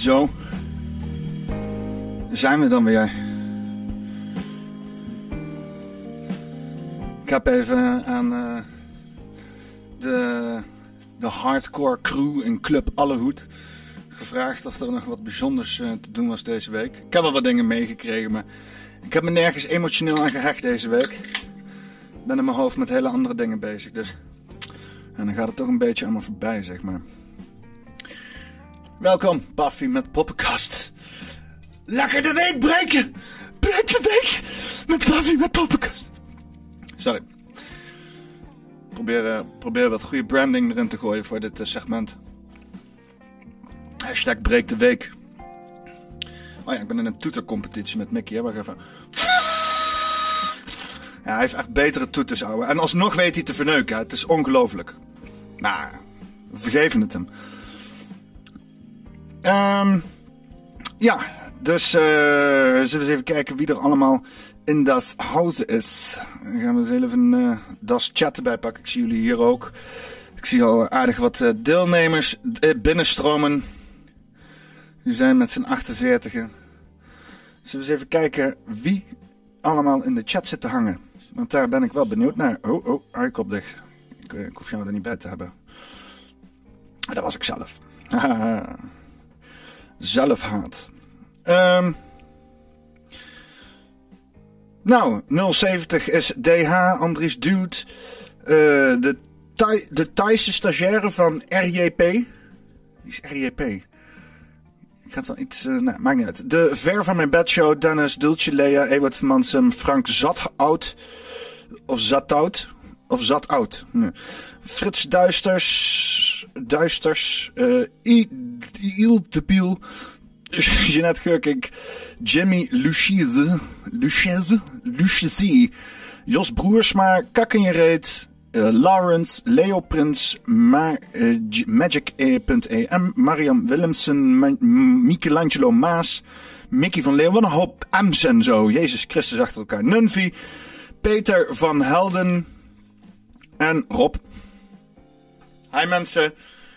Zo. Zijn we dan weer. Ik heb even aan uh, de, de hardcore crew in Club Allehoed gevraagd of er nog wat bijzonders uh, te doen was deze week. Ik heb wel wat dingen meegekregen, maar ik heb me nergens emotioneel aan gehecht deze week. Ik ben in mijn hoofd met hele andere dingen bezig, dus... En dan gaat het toch een beetje allemaal voorbij, zeg maar. Welkom, Buffy met Poppenkast. Lekker de week breken! Breek de week met Buffy met Poppenkast. Sorry. Probeer, probeer wat goede branding erin te gooien voor dit uh, segment. Hashtag breek de week. Oh ja, ik ben in een toetercompetitie met Mickey. Hè? Wacht even. Ja, hij heeft echt betere toeters, ouwe. En alsnog weet hij te verneuken. Het is ongelooflijk. Nou, we vergeven het hem. Um, ja, dus uh, zullen we eens even kijken wie er allemaal in das huis is. Dan gaan we eens even uh, das chat erbij pakken. Ik zie jullie hier ook. Ik zie al aardig wat uh, deelnemers binnenstromen. Die zijn met z'n 48. Zullen we eens even kijken wie allemaal in de chat zit te hangen. Want daar ben ik wel benieuwd naar. Oh, oh, hou je kop dicht. Ik, ik hoef jou er niet bij te hebben. Dat was ik zelf. Zelfhaat. Um, nou, 070 is DH, Andries Dude. Uh, de, Thai, de Thaise stagiaire van RJP. Is RJP? Ik ga wel iets... Uh, nee, maakt niet uit. De Ver van mijn bedshow, Dennis, Dulce Lea, Ewart van Mansum, Frank Zatout. Of Zatout. Of Zatout. Nee. Frits Duisters. Duisters. Uh, Il de. Jeanette Geurkink. Jimmy Luchise. Luchese. Luchese. Jos Broersma. Kakkenjereet. Uh, Lawrence, Leo Prins, Ma uh, Magic.em, Mariam Willemsen, Michelangelo Maas, Mickey van Leeuwen, een hoop M's zo. Jezus Christus achter elkaar. Nunvi, Peter van Helden en Rob. Hi mensen.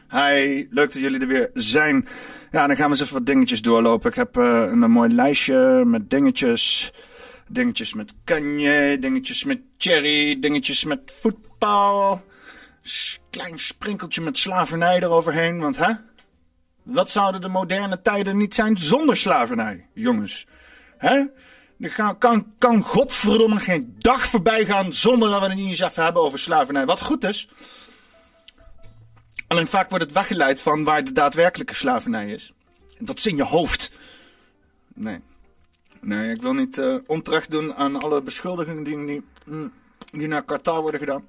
Hi, leuk dat jullie er weer zijn. Ja, dan gaan we eens even wat dingetjes doorlopen. Ik heb uh, een mooi lijstje met dingetjes. Dingetjes met kanje, dingetjes met cherry, dingetjes met voetbal. Klein sprinkeltje met slavernij eroverheen, want hè? Wat zouden de moderne tijden niet zijn zonder slavernij, jongens? Hè? Kan, kan godverdomme geen dag voorbij gaan zonder dat we het niet eens even hebben over slavernij. Wat goed is. Alleen vaak wordt het weggeleid van waar de daadwerkelijke slavernij is. En dat is in je hoofd. Nee. Nee, ik wil niet uh, onterecht doen aan alle beschuldigingen die, die, die naar Qatar worden gedaan.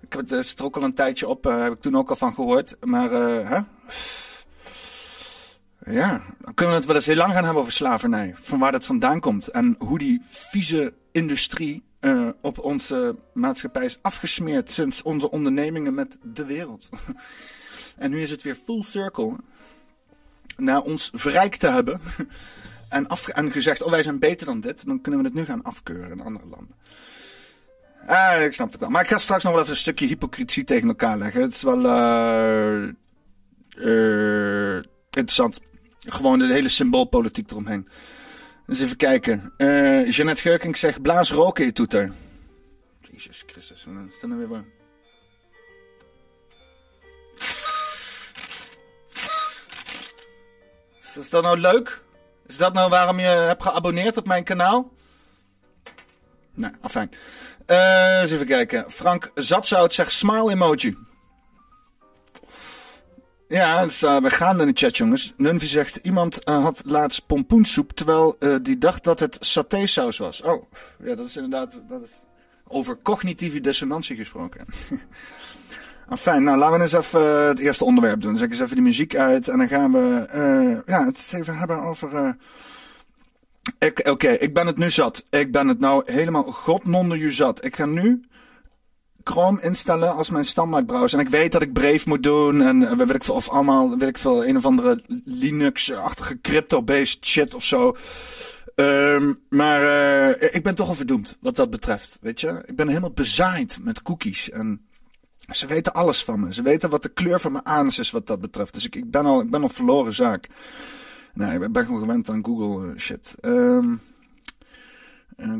Ik heb het, zit er ook al een tijdje op, uh, heb ik toen ook al van gehoord. Maar, hè? Ja, dan kunnen we het wel eens heel lang gaan hebben over slavernij. Van waar dat vandaan komt. En hoe die vieze industrie uh, op onze maatschappij is afgesmeerd sinds onze ondernemingen met de wereld. en nu is het weer full circle. Na ons verrijkt te hebben en, en gezegd, oh wij zijn beter dan dit, dan kunnen we het nu gaan afkeuren in andere landen. Ah, ik snap het wel. Maar ik ga straks nog wel even een stukje hypocrisie tegen elkaar leggen. Het is wel uh, interessant. Gewoon de hele symboolpolitiek eromheen. Dus even kijken. Uh, Jeannette zegt, blaas roken je toeter. Jezus Christus, wat is dat nou weer waar? Is dat nou leuk? Is dat nou waarom je hebt geabonneerd op mijn kanaal? Nou, afijn. Uh, eens even kijken. Frank Zatzout zegt smile emoji. Ja, dus, uh, we gaan in de chat, jongens. Nunvi zegt, iemand uh, had laatst pompoensoep, terwijl uh, die dacht dat het satésaus was. Oh, ja, dat is inderdaad dat over cognitieve dissonantie gesproken. Fijn, nou laten we eens even het eerste onderwerp doen. Dan zet ik eens even die muziek uit en dan gaan we ja, het even hebben over... Oké, ik ben het nu zat. Ik ben het nou helemaal godnonder zat. Ik ga nu Chrome instellen als mijn standaard browser. En ik weet dat ik Brave moet doen en uh, weet ik veel, of allemaal, weet ik veel, een of andere Linux-achtige crypto-based shit of zo. Um, maar uh, ik ben toch al verdoemd wat dat betreft, weet je. Ik ben helemaal bezaaid met cookies en Ze weten alles van me. Ze weten wat de kleur van mijn anus is wat dat betreft. Dus ik, ik, ben, al, ik ben al verloren zaak. Nee, ik ben gewoon gewend aan Google uh, shit. Um,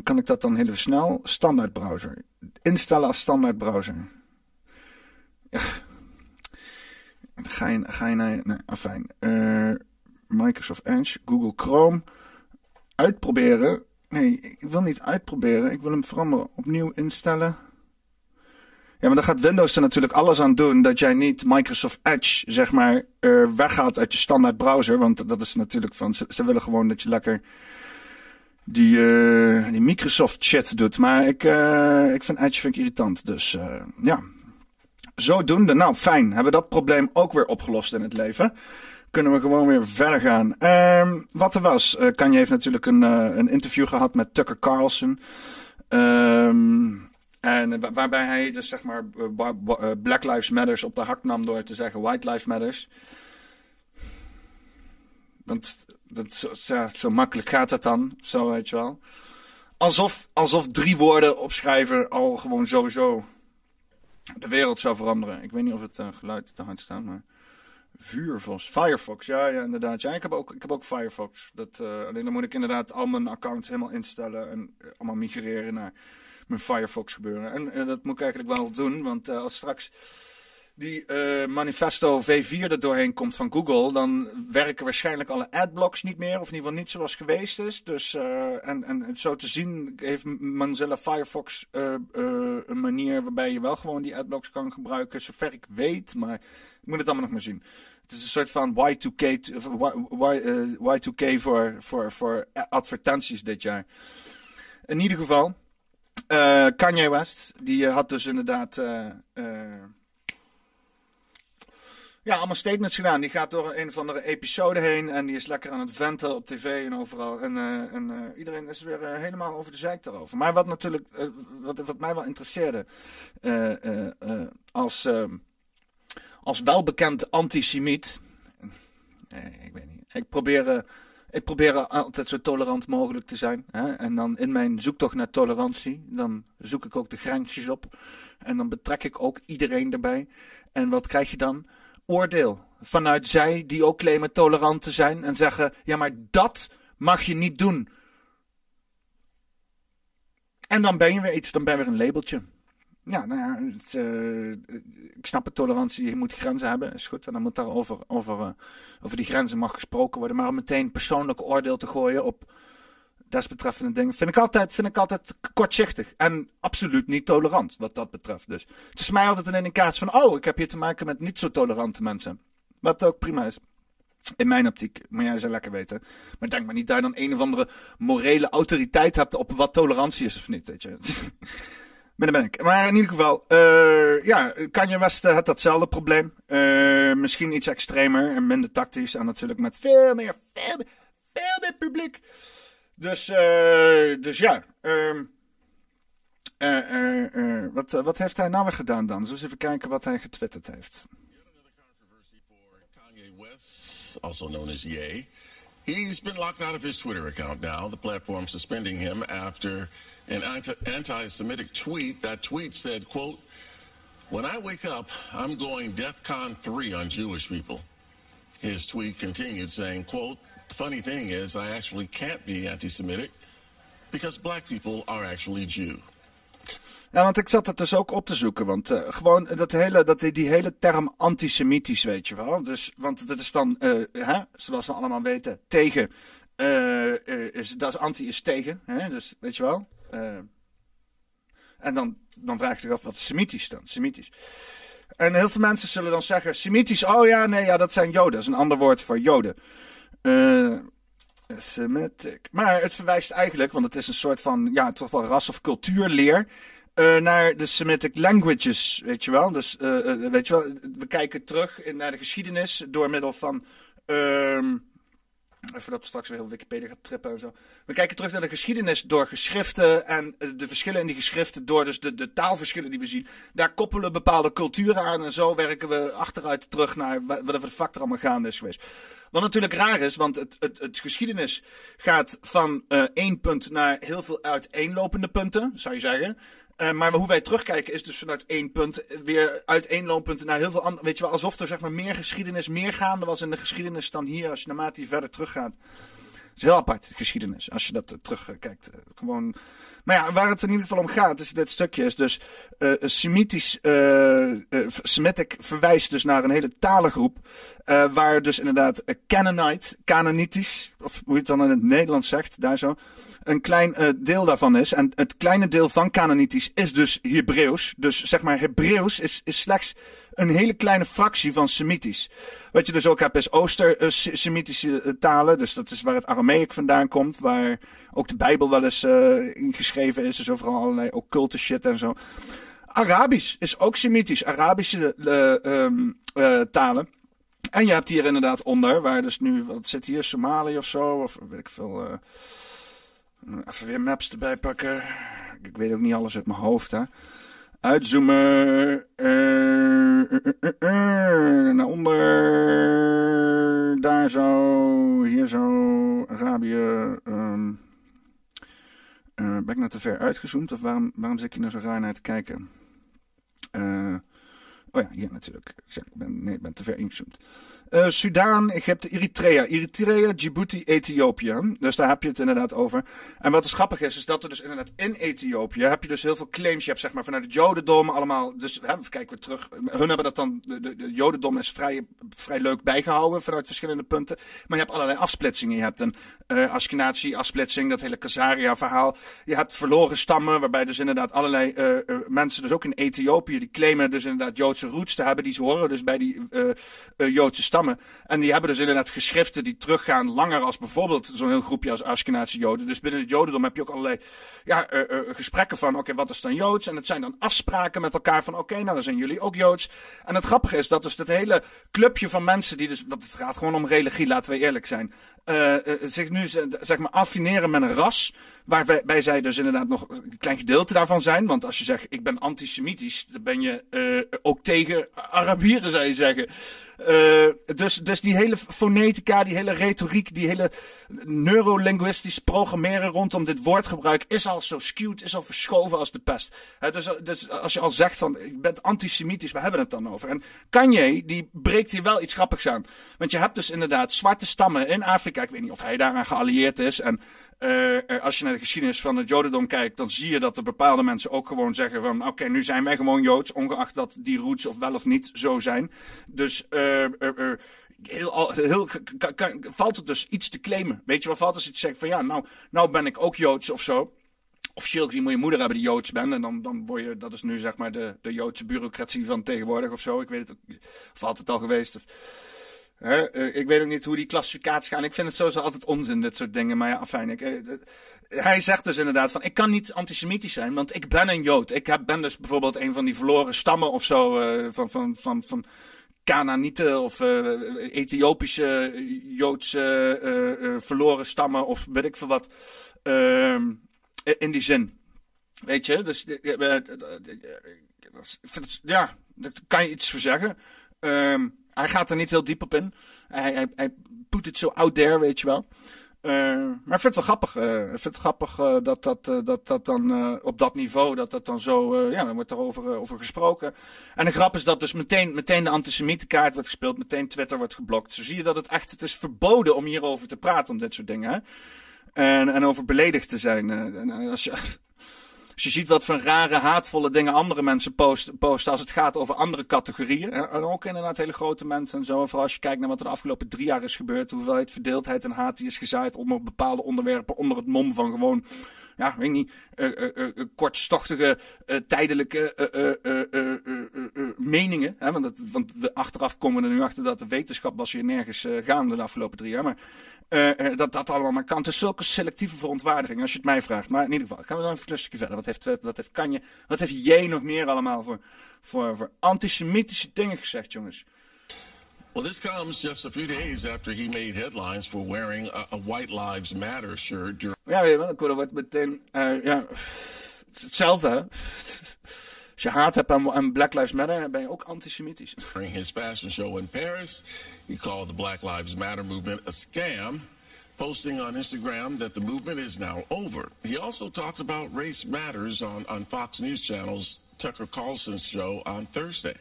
kan ik dat dan heel even snel? Standaard browser. Instellen als standaard browser. Ja. Ga je, ga je naar... Nee, afijn. Uh, Microsoft Edge, Google Chrome. Uitproberen. Nee, ik wil niet uitproberen. Ik wil hem veranderen. Opnieuw instellen. Ja, maar dan gaat Windows er natuurlijk alles aan doen dat jij niet Microsoft Edge, zeg maar, uh, weghaalt uit je standaard browser. Want dat is natuurlijk van, ze willen gewoon dat je lekker die, uh, die Microsoft shit doet. Maar ik, uh, ik vind Edge vind ik irritant. Dus ja, zodoende. Nou, fijn. Hebben we dat probleem ook weer opgelost in het leven. Kunnen we gewoon weer verder gaan. Um, wat er was. Kanye heeft natuurlijk een, een interview gehad met Tucker Carlson. Um, en waarbij hij dus zeg maar eh, Black Lives Matters op de hak nam door te zeggen White Lives Matters. Want dat, zo, zo makkelijk gaat dat dan, zo weet je wel. Alsof, alsof drie woorden opschrijven al gewoon sowieso de wereld zou veranderen. Ik weet niet of het uh, geluid te hard staat, maar... Vuurvos. Firefox, ja, ja, inderdaad. Ja, ik heb ook, ik heb ook Firefox. Dat, uh, alleen dan moet ik inderdaad al mijn accounts helemaal instellen en allemaal migreren naar mijn Firefox gebeuren. En, dat moet ik eigenlijk wel doen, want als straks die uh, Manifesto V4 er doorheen komt van Google, dan werken waarschijnlijk alle adblocks niet meer, of in ieder geval niet zoals geweest is. Dus, uh, en, en zo te zien heeft Mozilla Firefox uh, een manier waarbij je wel gewoon die adblocks kan gebruiken, zover ik weet, maar ik moet het allemaal nog maar zien. Het is een soort van Y2K, y, Y2K voor, voor, voor advertenties dit jaar. In ieder geval. Kanye West, die had dus inderdaad. Ja, allemaal statements gedaan. Die gaat door een of andere episode heen. En die is lekker aan het venten op tv en overal. En, en iedereen is weer helemaal over de zeik daarover. Maar wat natuurlijk. wat, wat mij wel interesseerde. als, als welbekend antisemiet. ik weet niet. Ik probeer ik probeer altijd zo tolerant mogelijk te zijn. Hè? En dan in mijn zoektocht naar tolerantie, dan zoek ik ook de grensjes op. En dan betrek ik ook iedereen erbij. En wat krijg je dan? Oordeel. Vanuit zij die ook claimen tolerant te zijn en zeggen: ja, maar dat mag je niet doen. En dan ben je weer iets, dan ben je weer een labeltje. Ja, nou ja, uh, ik snap het, tolerantie, je moet grenzen hebben, is goed. En dan moet daar over, over, uh, over die grenzen mag gesproken worden. Maar om meteen persoonlijk oordeel te gooien op desbetreffende dingen, vind ik altijd, vind ik altijd kortzichtig. En absoluut niet tolerant, wat dat betreft. Dus het is mij altijd een indicatie van, oh, ik heb hier te maken met niet zo tolerante mensen. Wat ook prima is. In mijn optiek, maar jij zou lekker weten. Maar denk maar niet dat je dan een of andere morele autoriteit hebt op wat tolerantie is of niet, weet je. Maar ben ik. Maar in ieder geval, uh, ja, Kanye West had datzelfde probleem. Uh, misschien iets extremer en minder tactisch. En natuurlijk met veel meer, veel meer, veel meer publiek. Dus, uh, dus ja. Um, wat, wat heeft hij nou weer gedaan dan? Dus even kijken wat hij getwitterd heeft. Also known as Ye. He's been locked out of his Twitter account now. The platform suspending him after an anti-Semitic tweet. That tweet said, quote, when I wake up, I'm going DEFCON 3 on Jewish people. His tweet continued saying, quote, the funny thing is I actually can't be anti-Semitic because black people are actually Jew. Ja, want ik zat het dus ook op te zoeken. Want uh, gewoon dat hele, dat, die hele term antisemitisch, weet je wel. Dus, want dat is dan, uh, hè, zoals we allemaal weten, tegen. Uh, is, dat is anti is tegen. Hè, dus weet je wel. En dan, dan vraag je zich af, wat is semitisch dan? Semitisch. En heel veel mensen zullen dan zeggen, semitisch, oh ja, nee, ja, dat zijn joden. Dat is een ander woord voor joden. Uh, Semitic. Maar het verwijst eigenlijk, want het is een soort van, ja, toch wel ras- of cultuurleer... Uh, naar de Semitic languages, weet je wel. Dus, uh, weet je wel, we kijken terug in, naar de geschiedenis door middel van... Uh, Voordat we straks weer heel Wikipedia gaat trippen en zo. We kijken terug naar de geschiedenis door geschriften en eh, de verschillen in die geschriften door dus de, de taalverschillen die we zien. Daar koppelen bepaalde culturen aan en zo werken we achteruit terug naar wat de factor allemaal gaande is geweest. Wat natuurlijk raar is, want het, het, het geschiedenis gaat van uh, één punt naar heel veel uiteenlopende punten, zou je zeggen. Uh, maar hoe wij terugkijken is dus vanuit één punt weer uiteenlopend naar heel veel andere. Weet je wel, alsof er zeg maar meer geschiedenis, meer gaande was in de geschiedenis dan hier als je naarmate je verder teruggaat. Het is heel apart, geschiedenis, als je dat terugkijkt. gewoon maar ja, waar het in ieder geval om gaat, is dit stukje is dus uh, Semitisch, uh, uh, Semitic verwijst dus naar een hele talengroep. waar dus inderdaad Canaanite, Canaanitisch, of hoe je het dan in het Nederlands zegt, daar zo een klein uh, deel daarvan is. En het kleine deel van Canaanitisch is dus Hebreeuws. Dus zeg maar, Hebreeuws is, is slechts een hele kleine fractie van Semitisch. Wat je dus ook hebt is Ooster-Semitische uh, talen. Dus dat is waar het Arameek vandaan komt. Waar ook de Bijbel wel eens uh, ingeschreven is. Dus overal allerlei occulte shit en zo. Arabisch is ook Semitisch. Arabische um, talen. En je hebt hier inderdaad onder, waar dus nu, wat zit hier, Somalië of zo, of weet ik veel. Even weer maps erbij pakken. Ik weet ook niet alles uit mijn hoofd, hè. Uitzoomen. Uh, uh, uh, naar onder. Daar zo. Hier zo. Arabië. Um, ben ik nou te ver uitgezoomd? Of waarom, waarom zit je nou zo raar naar te kijken? oh ja, hier natuurlijk. Ik ben, nee, ik ben te ver ingezoomd. Uh, Sudaan, Egypte, Eritrea. Eritrea, Djibouti, Ethiopië. Dus daar heb je het inderdaad over. En wat dus grappig is, is dat er dus inderdaad in Ethiopië heb je dus heel veel claims. Je hebt zeg maar vanuit het Jodendom allemaal. Dus hè, kijken we terug. Hun hebben dat dan. De, de, de Jodendom is vrij, vrij leuk bijgehouden vanuit verschillende punten. Maar je hebt allerlei afsplitsingen. Je hebt een uh, Ashkenazi-afsplitsing, dat hele Kazaria-verhaal. Je hebt verloren stammen, waarbij dus inderdaad allerlei uh, mensen, dus ook in Ethiopië, die claimen dus inderdaad Joodse roots te hebben. Die horen dus bij die Joodse stammen. En die hebben dus inderdaad geschriften die teruggaan langer als bijvoorbeeld zo'n heel groepje als Ashkenazi Joden. Dus binnen het Jodendom heb je ook allerlei ja, uh, uh, gesprekken van, oké, wat is dan Joods? En het zijn dan afspraken met elkaar van, oké, nou dan zijn jullie ook Joods. En het grappige is dat dus dat hele clubje van mensen die dus, dat het gaat gewoon om religie, laten we eerlijk zijn. Uh, zich nu zeg maar affineren met een ras. Waarbij zij dus inderdaad nog een klein gedeelte daarvan zijn. Want als je zegt, ik ben antisemitisch, dan ben je uh, ook tegen Arabieren, zou je zeggen. Dus, dus die hele fonetica, die hele retoriek, die hele neurolinguistisch programmeren rondom dit woordgebruik is al zo skewed, is al verschoven als de pest. dus, dus als je al zegt van, ik ben antisemitisch, waar hebben we het dan over? En Kanye, die breekt hier wel iets grappigs aan. Want je hebt dus inderdaad zwarte stammen in Afrika. Ik weet niet of hij daaraan geallieerd is. En uh, als je naar de geschiedenis van het Jodendom kijkt, dan zie je dat er bepaalde mensen ook gewoon zeggen van, oké, nu zijn wij gewoon Joods, ongeacht dat die roots of wel of niet zo zijn. Dus uh, heel, heel, valt het dus iets te claimen. Weet je wat valt als je zegt van, ja, nou, nou ben ik ook Joods of zo. Officieel gezien moet je moeder hebben die Joods bent. En dan, dan word je, dat is nu zeg maar de, de Joodse bureaucratie van tegenwoordig of zo. Ik weet het, of altijd het al geweest. Of, uh, ik weet ook niet hoe die klassificaties gaan. Ik vind het sowieso altijd onzin, dit soort dingen. Maar ja, fijn. Uh, hij zegt dus inderdaad van, ik kan niet antisemitisch zijn, want ik ben een Jood. Ik heb, ben dus bijvoorbeeld een van die verloren stammen of zo, uh, van, van, van, van Canaanieten of Ethiopische Joodse verloren stammen of weet ik veel wat. Ehm, in die zin. Weet je, dus ja, daar kan je iets voor zeggen. Um, hij gaat er niet heel diep op in. Hij, hij, hij het zo out there, weet je wel. Uh, maar ik vind het wel grappig. Uh, ik vind het grappig uh, dat, dat, dat dat dan op dat niveau, dat dat dan zo, ja, dan wordt er over, over gesproken. En de grap is dat dus meteen, meteen de antisemietenkaart wordt gespeeld, meteen Twitter wordt geblokt. Zo zie je dat het echt, het is verboden om hierover te praten, om dit soort dingen. En, en over beledigd te zijn. En als je, als je ziet wat voor rare, haatvolle dingen andere mensen posten, als het gaat over andere categorieën. En ook inderdaad hele grote mensen en zo. Vooral als je kijkt naar wat er de afgelopen drie jaar is gebeurd. Hoeveelheid verdeeldheid en haat die is gezaaid onder bepaalde onderwerpen. Onder het mom van gewoon ja, weet niet, kortstochtige, tijdelijke meningen. Hè? Want, dat, want we achteraf komen er nu achter dat de wetenschap was hier nergens gaande de afgelopen drie jaar. Maar dat dat allemaal maar kan. Het is zulke selectieve verontwaardiging, als je het mij vraagt. Maar in ieder geval, gaan we dan even een stukje verder. Wat heeft, wat heeft Kanje, wat heeft jij nog meer allemaal voor, voor, voor antisemitische dingen gezegd, jongens? Well, this comes just a few days after he made headlines for wearing a, a White Lives Matter shirt. During ja, weet je wel, ik wordt meteen, uh, ja, hetzelfde. Als je haat hebt aan, aan Black Lives Matter, ben je ook antisemitisch. During his fashion show in Paris, he called the Black Lives Matter movement a scam posting on Instagram that the movement is now over. He also talked about race matters on, on Fox News Channel's Tucker Carlson's show on Thursday.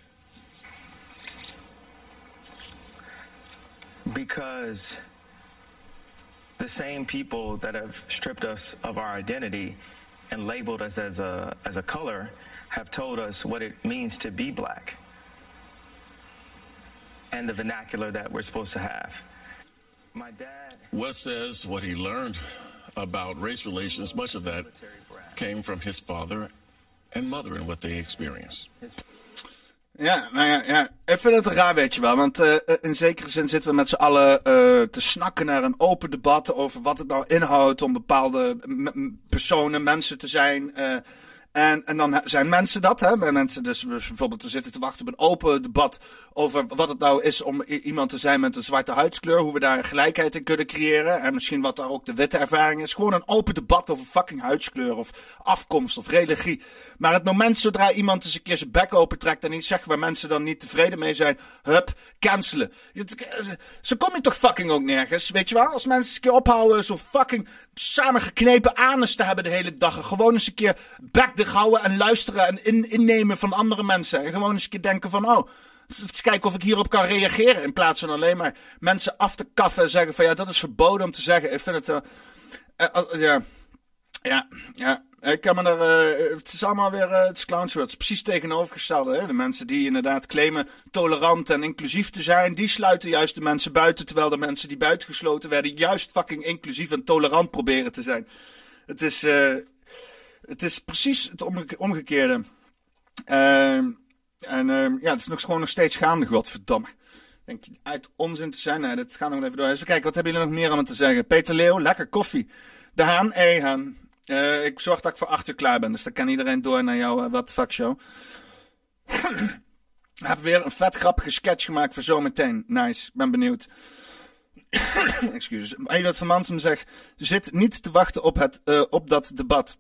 Because the same people that have stripped us of our identity and labeled us as a, as a color have told us what it means to be black and the vernacular that we're supposed to have. My dad. West says what he learned about race relations, much of that came from his father and mother and what they experienced. Ja, nou ja, ja, ik vind het raar, weet je wel. Want uh, in zekere zin zitten we met z'n allen uh, te snakken naar een open debat over wat het nou inhoudt om bepaalde personen, mensen te zijn. En, en dan zijn mensen dat, hè? Mensen dus, dus bijvoorbeeld te zitten te wachten op een open debat over wat het nou is om iemand te zijn met een zwarte huidskleur. Hoe we daar gelijkheid in kunnen creëren. En misschien wat daar ook de witte ervaring is. Gewoon een open debat over fucking huidskleur of afkomst of religie. Maar het moment zodra iemand eens een keer zijn bek opentrekt en iets zegt waar mensen dan niet tevreden mee zijn. Hup, cancelen. Zo kom je toch fucking ook nergens, weet je wel? Als mensen eens een keer ophouden zo fucking samengeknepen anus te hebben de hele dag. En gewoon eens een keer bek de houden en luisteren en in, innemen van andere mensen. En gewoon eens een keer denken van, oh, eens kijken of ik hierop kan reageren. In plaats van alleen maar mensen af te kaffen en zeggen van, ja, dat is verboden om te zeggen. Ik vind het, uh, uh, ja, ja, ja. Ik kan me er, het is allemaal weer, uh, het is precies tegenovergestelde. Hè? De mensen die inderdaad claimen tolerant en inclusief te zijn, die sluiten juist de mensen buiten. Terwijl de mensen die buitengesloten werden, juist fucking inclusief en tolerant proberen te zijn. Het is, het is precies het omgekeerde. Uh, en uh, ja, het is nog gewoon nog steeds gaande, godverdamme. Denk uit onzin te zijn? Nee, dat gaat nog even door. Even kijken, wat hebben jullie nog meer aan te zeggen? Peter Leeuw, lekker koffie. De Haan, hey Haan. Uh, ik zorg dat ik voor achter klaar ben, dus dan kan iedereen door naar jouw uh, What Fuck Show. Heb weer een vet grappige sketch gemaakt voor zometeen. Nice, ben benieuwd. Excuses. Eduard van Mansum zegt, zit niet te wachten op, het, uh, op dat debat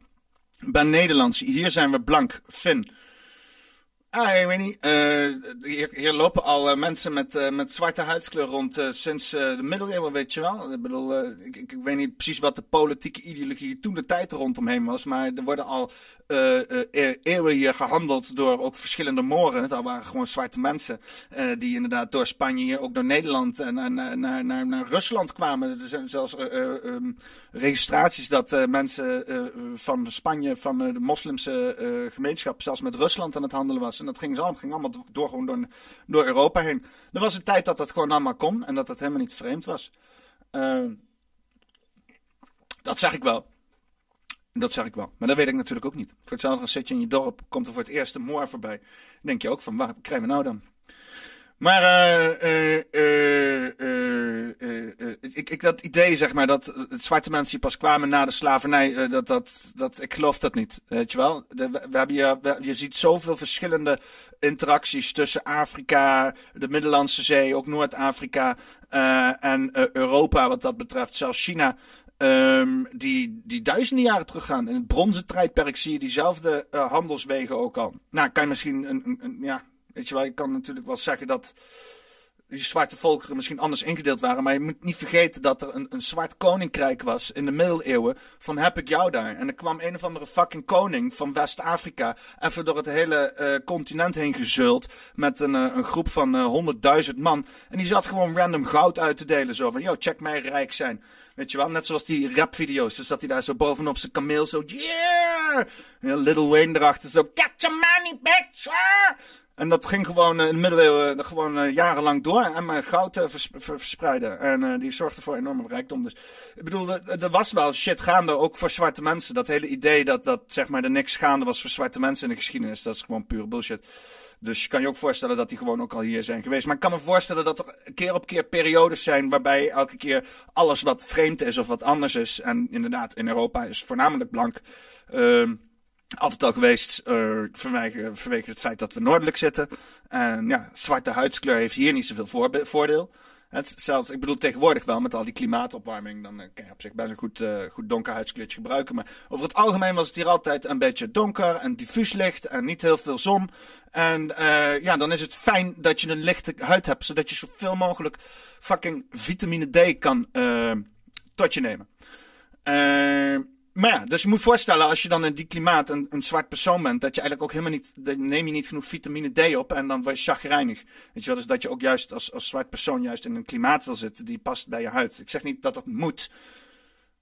ben Nederlands. Hier zijn we blank. Fin. Ah, ik weet niet. Uh, hier, lopen al uh, mensen met, uh, met zwarte huidskleur rond sinds de middeleeuwen, weet je wel. Ik bedoel, ik, ik, weet niet precies wat de politieke ideologie toen de tijd rondomheen was. Maar er worden al e-, eeuwen hier gehandeld door ook verschillende moren. Dat waren gewoon zwarte mensen. die inderdaad door Spanje hier ook door Nederland en naar, naar, naar, naar Rusland kwamen. Er zijn zelfs um, registraties dat mensen van Spanje, van de moslimse gemeenschap, zelfs met Rusland aan het handelen was. En dat ging, zo, ging allemaal door, gewoon door, door Europa heen. Er was een tijd dat dat gewoon allemaal kon en dat dat helemaal niet vreemd was. Uh, dat zeg ik wel. Dat zeg ik wel. Maar dat weet ik natuurlijk ook niet. Voor hetzelfde zit je in je dorp, komt er voor het eerst een moor voorbij. Dan denk je ook van, wat krijgen we nou dan? Maar uh, uh, ik, ik, dat idee, zeg maar, dat het zwarte mensen pas kwamen na de slavernij, dat, dat, dat, ik geloof dat niet. Weet je wel? We, hebben we, je ziet zoveel verschillende interacties tussen Afrika, de Middellandse Zee, ook Noord-Afrika en Europa wat dat betreft. Zelfs China. Um, die, die duizenden jaren teruggaan. In het bronzen tijdperk zie je diezelfde handelswegen ook al. Nou, kan je misschien een, een, een ja, Weet je wel, je kan natuurlijk wel zeggen dat die zwarte volkeren misschien anders ingedeeld waren. Maar je moet niet vergeten dat er een, een zwart koninkrijk was in de middeleeuwen. Van heb ik jou daar. En er kwam een of andere fucking koning van West-Afrika. Even door het hele uh, continent heen gezult. Met een, uh, een groep van uh, honderdduizend man. En die zat gewoon random goud uit te delen. Zo van, yo, check mij rijk zijn. Weet je wel, net zoals die rapvideo's. Dus dat hij daar zo bovenop zijn kameel zo, yeah! En Little Wayne erachter zo, get your money back, sir! En dat ging gewoon in de middeleeuwen gewoon uh, jarenlang door. En maar goud vers verspreiden. En die zorgde voor enorme rijkdom. Dus ik bedoel, er was wel shit gaande, ook voor zwarte mensen. Dat hele idee dat, dat zeg maar er niks gaande was voor zwarte mensen in de geschiedenis. Dat is gewoon pure bullshit. Dus je kan je ook voorstellen dat die gewoon ook al hier zijn geweest. Maar ik kan me voorstellen dat er keer op keer periodes zijn waarbij elke keer alles wat vreemd is of wat anders is. En inderdaad, in Europa is voornamelijk blank. Uh, altijd al geweest uh, vanwege, vanwege het feit dat we noordelijk zitten. En ja, zwarte huidskleur heeft hier niet zoveel voordeel. Het, zelfs, ik bedoel tegenwoordig wel met al die klimaatopwarming. Dan uh, kan je op zich best een goed, uh, goed donker huidskleurtje gebruiken. Maar over het algemeen was het hier altijd een beetje donker en diffuus licht. En niet heel veel zon. En ja, dan is het fijn dat je een lichte huid hebt. Zodat je zoveel mogelijk fucking vitamine D kan tot je nemen. Uh, maar ja, dus je moet voorstellen als je dan in die klimaat een, zwart persoon bent, dat je eigenlijk ook helemaal niet, neem je niet genoeg vitamine D op en dan word je chagrijnig. Weet je wel, dus dat je ook juist als, als zwart persoon juist in een klimaat wil zitten die past bij je huid. Ik zeg niet dat dat moet,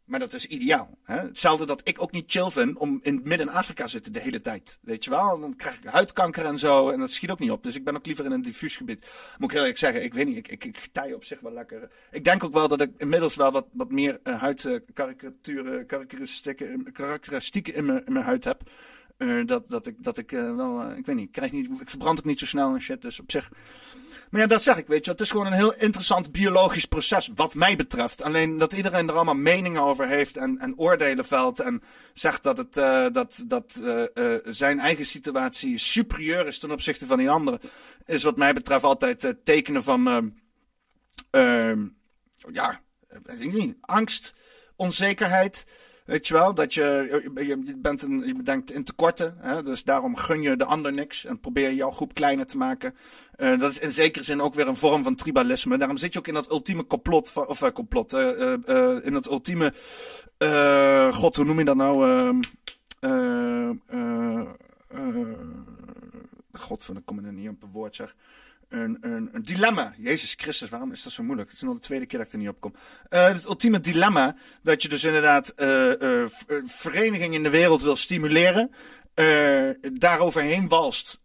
maar dat is ideaal. Hè? Hetzelfde dat ik ook niet chill vind om in Midden-Afrika zitten de hele tijd. Weet je wel? Dan krijg ik huidkanker en zo. En dat schiet ook niet op. Dus ik ben ook liever in een diffuus gebied. Moet ik heel eerlijk zeggen, ik weet niet. Ik, ik, ik getij op zich wel lekker. Ik denk ook wel dat ik inmiddels wel wat, wat meer uh, huidkarikaturen, karakteristieken, karakteristieken in mijn, in mijn huid heb. Uh, dat, dat ik, dat ik uh, wel, ik weet niet, ik, krijg niet, ik verbrand ook niet zo snel en shit. Dus op zich maar ja, dat zeg ik, weet je. Het is gewoon een heel interessant biologisch proces, wat mij betreft. Alleen dat iedereen er allemaal meningen over heeft en, en oordelen velt. En zegt dat, het, dat, dat zijn eigen situatie superieur is ten opzichte van die andere. Is wat mij betreft altijd tekenen van, ja, weet niet, angst, onzekerheid. Weet je wel, dat je, je, bent een, je bedenkt in tekorten. Hè? Dus daarom gun je de ander niks en probeer je jouw groep kleiner te maken. Uh, dat is in zekere zin ook weer een vorm van tribalisme. Daarom zit je ook in dat ultieme complot, of uh, complot, uh, in dat ultieme, god, hoe noem je dat nou? god, van, ik kom er niet op een woord zeg een, een, dilemma. Jezus Christus, waarom is dat zo moeilijk? Het is al de tweede keer dat ik er niet op kom. Uh, het ultieme dilemma dat je dus inderdaad uh, verenigingen in de wereld wil stimuleren. daaroverheen walst,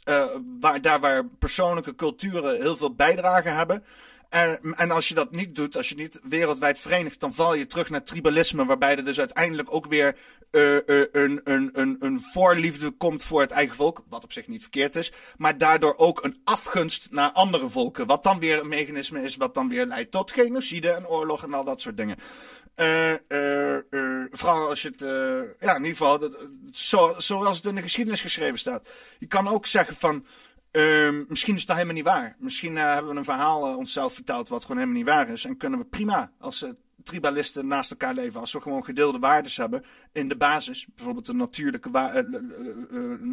waar, daar waar persoonlijke culturen heel veel bijdrage hebben. En, en, als je dat niet doet, als je niet wereldwijd verenigt, dan val je terug naar tribalisme, waarbij er dus uiteindelijk ook weer uh, uh, een, een, een, een voorliefde komt voor het eigen volk, wat op zich niet verkeerd is, maar daardoor ook een afgunst naar andere volken, wat dan weer een mechanisme is, wat dan weer leidt tot genocide en oorlog en al dat soort dingen. Uh, vooral als je het, ja, in ieder geval, dat, zo, zoals het in de geschiedenis geschreven staat. Je kan ook zeggen van, Uh, misschien is dat helemaal niet waar. Misschien uh, hebben we een verhaal uh, onszelf verteld wat gewoon helemaal niet waar is. En kunnen we prima als uh, tribalisten naast elkaar leven. Als we gewoon gedeelde waarden hebben in de basis. Bijvoorbeeld een natuurlijke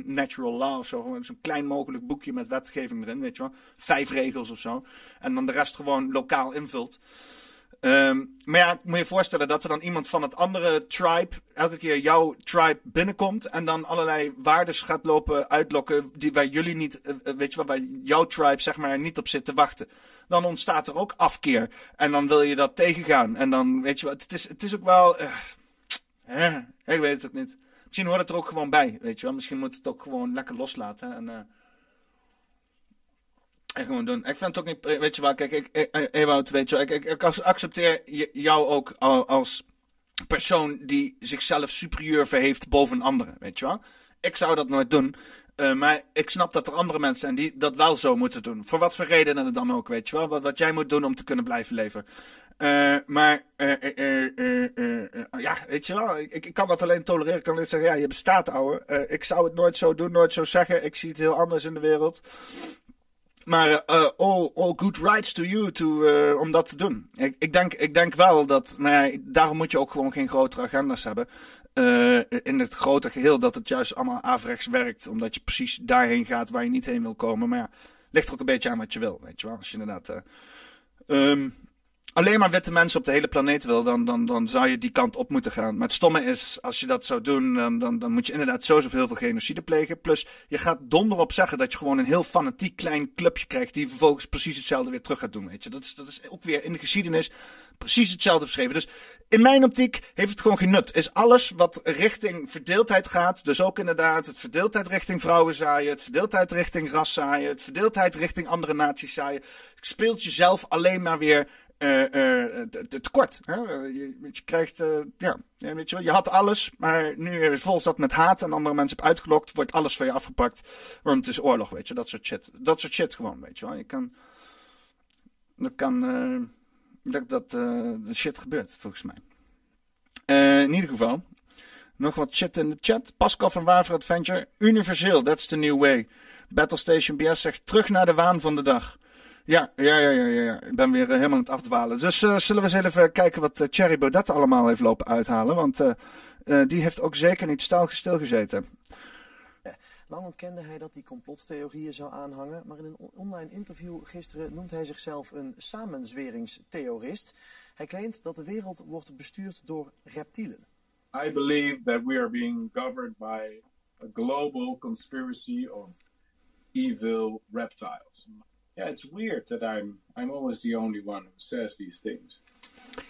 natural law of zo. Zo'n klein mogelijk boekje met wetgeving erin, weet je wel. Vijf regels of zo. En dan de rest gewoon lokaal invult. Um, maar ja, moet je voorstellen dat er dan iemand van het andere tribe elke keer jouw tribe binnenkomt en dan allerlei waardes gaat lopen uitlokken die waar jullie niet, uh, weet je wel, waar jouw tribe zeg maar niet op zit te wachten. Dan ontstaat er ook afkeer en dan wil je dat tegengaan en dan weet je wel, het is, het is ook wel, uh, ik weet het ook niet. Misschien hoort het er ook gewoon bij, weet je wel. Misschien moet het ook gewoon lekker loslaten en... gewoon doen. Ik vind het ook niet, weet je wel, kijk, ik, weet je wel, ik, ik, accepteer jou ook als persoon die zichzelf superieur verheeft boven anderen, weet je wel. Ik zou dat nooit doen, uh, maar ik snap dat er andere mensen zijn die dat wel zo moeten doen. Voor wat voor redenen dan ook, weet je wel. Wat, wat jij moet doen om te kunnen blijven leven. Uh, maar, uh, ja, weet je wel, ik, ik kan dat alleen tolereren. Ik kan niet zeggen, ja, je bestaat, ouwe. ik zou het nooit zo doen, nooit zo zeggen. Ik zie het heel anders in de wereld. Maar uh, all, all good rights to you to, uh, om dat te doen. Ik, ik, denk, ik denk wel dat, maar ja, daarom moet je ook gewoon geen grotere agendas hebben. Uh, in het grote geheel dat het juist allemaal averechts werkt. Omdat je precies daarheen gaat waar je niet heen wil komen. Maar ja, ligt er ook een beetje aan wat je wil, weet je wel. Als je inderdaad... Um, alleen maar witte mensen op de hele planeet wil, dan, dan, dan zou je die kant op moeten gaan. Maar het stomme is, als je dat zou doen, dan, dan, moet je inderdaad sowieso heel veel genocide plegen. Plus, je gaat donder op zeggen dat je gewoon een heel fanatiek klein clubje krijgt, die vervolgens precies hetzelfde weer terug gaat doen. Weet je? Dat, is, dat is ook weer in de geschiedenis precies hetzelfde beschreven. Dus in mijn optiek heeft het gewoon geen nut. Is alles wat richting verdeeldheid gaat, dus ook inderdaad het verdeeldheid richting vrouwen zaaien, het verdeeldheid richting ras zaaien, het verdeeldheid richting andere naties zaaien, speelt jezelf alleen maar weer tekort. Hè? Je, je, krijgt, uh, ja, je, je had alles, maar nu is vol zat met haat en andere mensen hebt uitgelokt, wordt alles van je afgepakt, want het is oorlog, weet je, dat soort shit. Dat soort shit gewoon, weet je wel. Je kan, dat kan, dat, dat shit gebeurt, volgens mij. in ieder geval, nog wat shit in de chat. Pascal van Waver Adventure, universeel, that's the new way. Battlestation BS zegt terug naar de waan van de dag. Ja, ja, ja, ja, ja. Ik ben weer uh, helemaal aan het afdwalen. Dus uh, zullen we eens even kijken wat uh, Thierry Baudet allemaal heeft lopen uithalen. Want die heeft ook zeker niet stilgezeten. Lang ontkende hij dat hij complottheorieën zou aanhangen, maar in een online interview gisteren noemt hij zichzelf een samenzweringstheorist. Hij claimt dat de wereld wordt bestuurd door reptielen. I believe that we are being governed by a global conspiracy of evil reptiles. Yeah, it's weird that I'm I'm always the only one who says these things.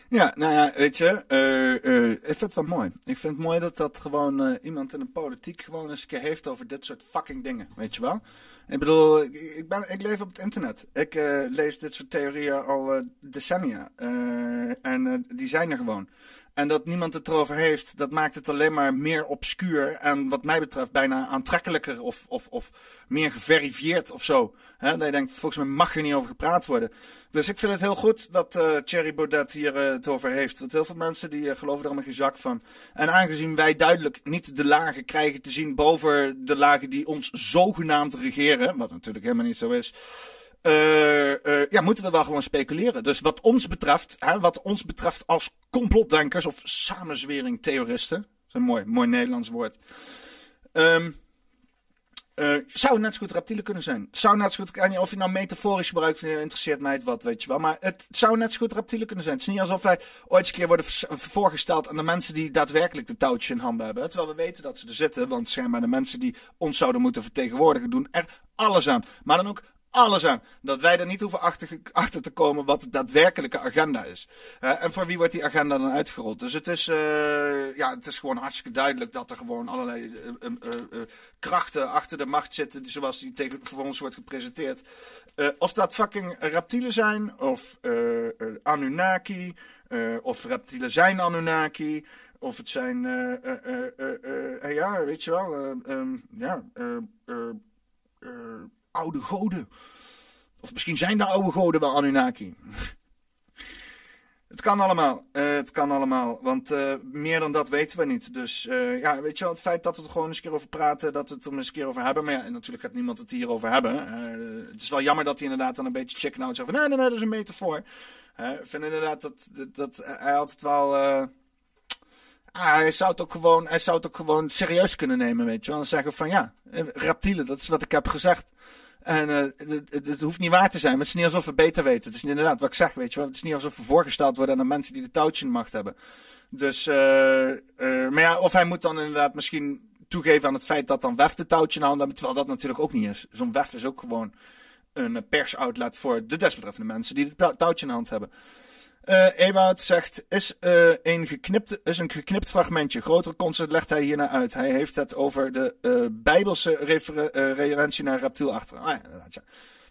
Ja, nou ja, weet je, uh, uh, ik vind het wel mooi. Ik vind het mooi dat dat gewoon uh, iemand in de politiek gewoon eens een keer heeft over dit soort fucking dingen, weet je wel. Ik bedoel, ik, ik, ben, ik leef op het internet. Ik lees dit soort theorieën al decennia. en die zijn er gewoon. En dat niemand het erover heeft, dat maakt het alleen maar meer obscuur. En wat mij betreft bijna aantrekkelijker of, of, of meer geverifieerd of zo. He, dat je denkt, volgens mij mag er niet over gepraat worden. Dus ik vind het heel goed dat uh, Thierry Baudet hier uh, het over heeft. Want heel veel mensen die uh, geloven er allemaal geen zak van. En aangezien wij duidelijk niet de lagen krijgen te zien boven de lagen die ons zogenaamd regeren. Wat natuurlijk helemaal niet zo is. Uh, uh, ja, moeten we wel gewoon speculeren. Dus wat ons betreft, hè, wat ons betreft als complotdenkers of samenzwering-theoristen, dat is een mooi, mooi Nederlands woord. Um, zou net zo goed reptielen kunnen zijn. Zou net zo goed, of je nou metaforisch gebruikt, interesseert mij het wat, weet je wel. Maar het zou net zo goed reptielen kunnen zijn. Het is niet alsof wij ooit eens een keer worden voorgesteld aan de mensen die daadwerkelijk de touwtje in handen hebben. Terwijl we weten dat ze er zitten, want schijnbaar de mensen die ons zouden moeten vertegenwoordigen doen er alles aan. Maar dan ook alles aan. Dat wij er niet hoeven achter, achter te komen wat de daadwerkelijke agenda is. Uh, en voor wie wordt die agenda dan uitgerold? Dus het is, uh, ja, het is gewoon hartstikke duidelijk dat er gewoon allerlei uh, krachten achter de macht zitten, zoals die tegen, voor ons wordt gepresenteerd. of dat fucking reptielen zijn, of Anunnaki, of reptielen zijn Anunnaki. Of het zijn, ja, weet je wel, um, ja, oude goden. Of misschien zijn de oude goden wel Anunnaki. het kan allemaal. Uh, het kan allemaal. Want uh, meer dan dat weten we niet. Dus uh, ja, weet je wel, het feit dat we er gewoon eens een keer over praten, dat we het er eens een keer over hebben. Maar ja, natuurlijk gaat niemand het hierover hebben. het is wel jammer dat hij inderdaad dan een beetje chicken out zegt van, nee, nee, nee, dat is een metafoor. ik vind inderdaad dat, dat, dat hij altijd wel... Ah, hij zou het ook gewoon, hij zou het ook gewoon serieus kunnen nemen, weet je. En zeggen van ja, reptielen, dat is wat ik heb gezegd. En uh, het, het, hoeft niet waar te zijn, maar het is niet alsof we beter weten. Het is inderdaad wat ik zeg, weet je wel. Het is niet alsof we voorgesteld worden aan de mensen die de touwtje in de macht hebben. Dus, uh, uh, maar ja, of hij moet dan inderdaad misschien toegeven aan het feit dat dan WEF de touwtje in handen hebben, terwijl dat natuurlijk ook niet is. Zo'n WEF is ook gewoon een persoutlet voor de desbetreffende mensen die de touwtje in de hand hebben. Uh, Ewout zegt, is, uh, een geknipt, is een geknipt fragmentje. Grotere concept legt hij hierna uit. Hij heeft het over de uh, bijbelse referentie naar reptiel achter. Ah ja, ja.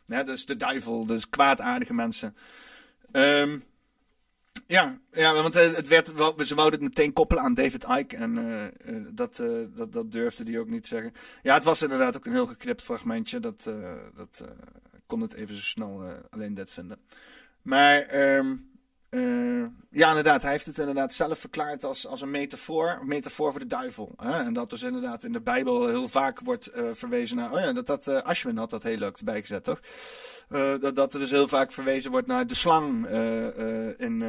ja. Dus de duivel, dus kwaadaardige mensen. Um, ja, ja, want het werd, ze wouden het meteen koppelen aan David Icke. En dat, dat, dat durfde hij ook niet te zeggen. Ja, het was inderdaad ook een heel geknipt fragmentje. Dat, dat kon het even zo snel alleen dit vinden. Maar... Um, uh, ja, inderdaad. Hij heeft het inderdaad zelf verklaard als, als een metafoor. Metafoor voor de duivel. Hè? En dat dus inderdaad in de Bijbel heel vaak wordt uh, verwezen naar. Oh ja, dat, dat uh, Ashwin had dat heel leuk erbij gezet, toch? dat, dat er dus heel vaak verwezen wordt naar de slang. in,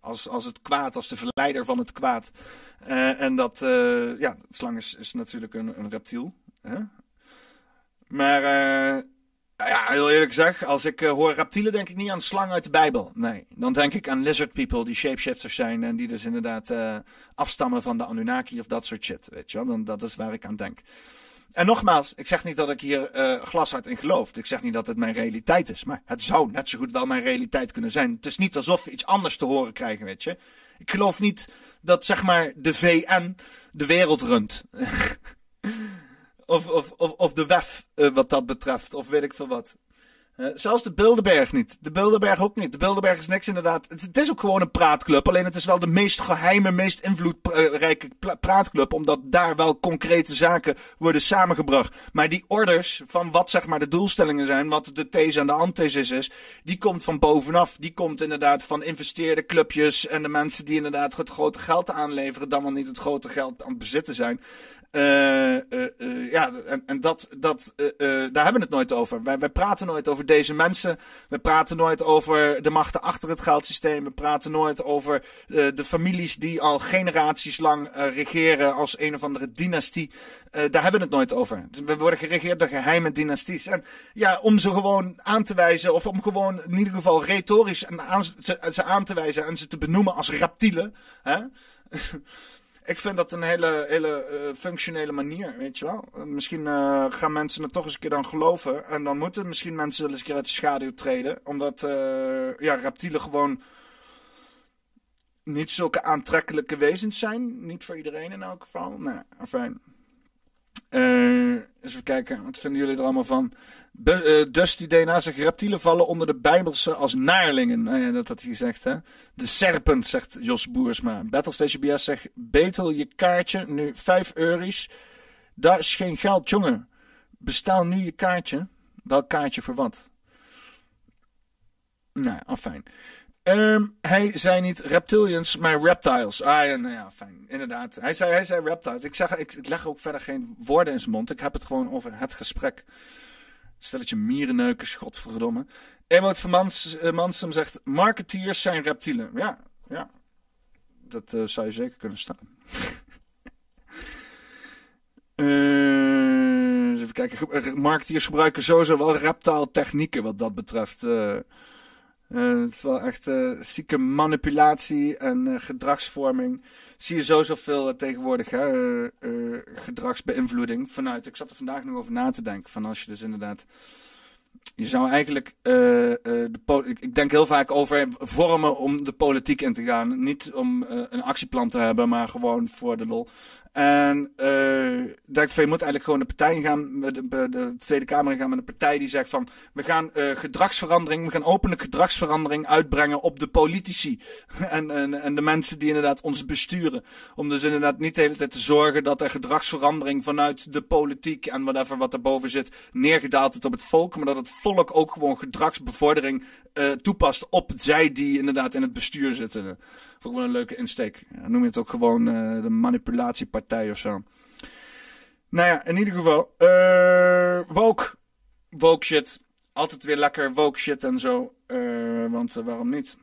als, als het kwaad, als de verleider van het kwaad. en dat, ja, de slang is, is natuurlijk een, een reptiel. Hè? Maar ja, heel eerlijk gezegd, als ik uh, hoor reptielen, denk ik niet aan slang uit de Bijbel. Nee, dan denk ik aan lizard people die shapeshifters zijn en die dus inderdaad uh, afstammen van de Anunnaki of dat soort shit. Weet je wel, dan, dat is waar ik aan denk. En nogmaals, ik zeg niet dat ik hier uh, glashard in geloof. Ik zeg niet dat het mijn realiteit is. Maar het zou net zo goed wel mijn realiteit kunnen zijn. Het is niet alsof we iets anders te horen krijgen, weet je. Ik geloof niet dat, zeg maar, de VN de wereld runt. Of, of, of, of de WEF uh, wat dat betreft. Of weet ik veel wat. Uh, zelfs de Bilderberg niet. De Bilderberg ook niet. De Bilderberg is niks inderdaad. Het, het, is ook gewoon een praatclub. Alleen het is wel de meest geheime, meest invloedrijke praatclub. Omdat daar wel concrete zaken worden samengebracht. Maar die orders van wat zeg maar de doelstellingen zijn. Wat de these en de antithesis is. Die komt van bovenaf. Die komt inderdaad van investeerde clubjes. En de mensen die inderdaad het grote geld aanleveren. Dan wel niet het grote geld aan het bezitten zijn. Uh, uh, ja, en, dat, dat, daar hebben we het nooit over. Wij, wij praten nooit over deze mensen. We praten nooit over de machten achter het geldsysteem. We praten nooit over de families die al generaties lang regeren als een of andere dynastie. daar hebben we het nooit over. Dus we worden geregeerd door geheime dynasties. En ja, om ze gewoon aan te wijzen, of om gewoon in ieder geval retorisch aan, ze, ze aan te wijzen en ze te benoemen als reptielen. Hè? ik vind dat een hele, hele uh, functionele manier, weet je wel. Uh, misschien uh, gaan mensen het toch eens een keer dan geloven. En dan moeten misschien mensen wel eens een keer uit de schaduw treden. Omdat ja, reptielen gewoon niet zulke aantrekkelijke wezens zijn. Niet voor iedereen in elk geval. Nee, fijn. eens even kijken, wat vinden jullie er allemaal van? Be uh, Dusty DNA zegt reptielen vallen onder de Bijbelse als naarlingen. Nou dat had hij gezegd, hè. De serpent, zegt Jos Boersma. Battlestation BS zegt, betel je kaartje, nu 5 euro's. Daar is geen geld, jongen. Bestel nu je kaartje. Welk kaartje voor wat? Nou, afijn. Um, hij zei niet reptilians, maar reptiles. Ah ja, nou ja, fijn. Inderdaad. Hij zei, hij zei reptiles. Ik, zeg, ik leg ook verder geen woorden in zijn mond. Ik heb het gewoon over het gesprek. Stelletje mierenneukers, godverdomme. Ewout van Mans, uh, Mansum zegt, marketeers zijn reptielen. Ja, ja. Dat uh, zou je zeker kunnen staan. uh, even kijken. Marketeers gebruiken sowieso wel reptile technieken wat dat betreft. Uh, het is wel echt uh, zieke manipulatie en uh, gedragsvorming. Zie je zo zoveel tegenwoordig, hè? gedragsbeïnvloeding vanuit. Ik zat er vandaag nog over na te denken. Van als je dus inderdaad. Je zou eigenlijk. de ik denk heel vaak over vormen om de politiek in te gaan. Niet om een actieplan te hebben, maar gewoon voor de lol. En uh, denk je moet eigenlijk gewoon de partij gaan, de, de, Tweede Kamer gaan met een partij die zegt van, we gaan uh, gedragsverandering, we gaan openlijk gedragsverandering uitbrengen op de politici. en, en, en de mensen die inderdaad ons besturen. Om dus inderdaad niet de hele tijd te zorgen dat er gedragsverandering vanuit de politiek en whatever wat daarboven zit, neergedaald wordt op het volk. Maar dat het volk ook gewoon gedragsbevordering uh, toepast op zij die inderdaad in het bestuur zitten. Vond ik wel een leuke insteek. Ja, noem je het ook gewoon uh, de manipulatiepartij of zo. Nou ja, in ieder geval. Uh, woke. Woke shit. Altijd weer lekker woke shit en zo. Uh, want waarom niet?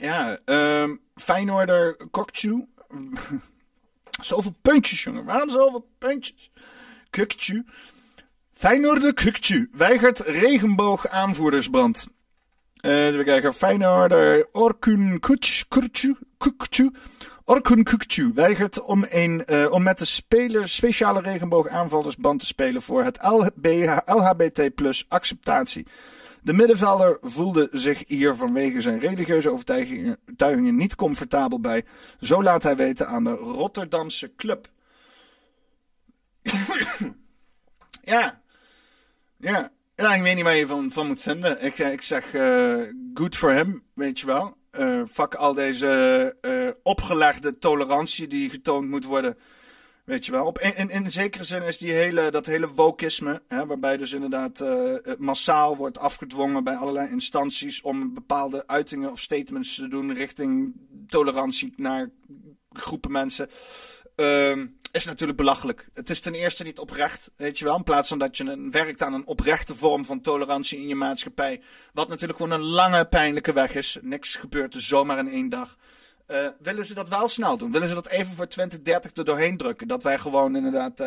Ja, um, Feyenoorder Kokchu. zoveel puntjes, jongen. Waarom zoveel puntjes? Kukchu. Feyenoorder Kukchu weigert regenboog aanvoerdersbrand. Uh, even kijken. Feyenoord. Orkun Kukcu. Orkun Kukcu weigert om, een, uh, om met de speler speciale regenboog aanvallersband te spelen voor het LHBT plus acceptatie. De middenvelder voelde zich hier vanwege zijn religieuze overtuigingen niet comfortabel bij. Zo laat hij weten aan de Rotterdamse club. ja. Ja. Ja, ik weet niet waar je van, van moet vinden. Ik, eh, ik zeg uh, good for him, weet je wel. Uh, fuck al deze opgelegde tolerantie die getoond moet worden. Weet je wel. Op, in, in, zekere zin is die hele, dat hele wokisme, hè, waarbij dus inderdaad massaal wordt afgedwongen bij allerlei instanties om bepaalde uitingen of statements te doen richting tolerantie naar groepen mensen. Ehm, is natuurlijk belachelijk. Het is ten eerste niet oprecht, weet je wel. In plaats van dat je een, werkt aan een oprechte vorm van tolerantie in je maatschappij. Wat natuurlijk gewoon een lange, pijnlijke weg is. Niks gebeurt er zomaar in één dag. Uh, willen ze dat wel snel doen? Willen ze dat even voor 2030 er doorheen drukken? Dat wij gewoon inderdaad uh,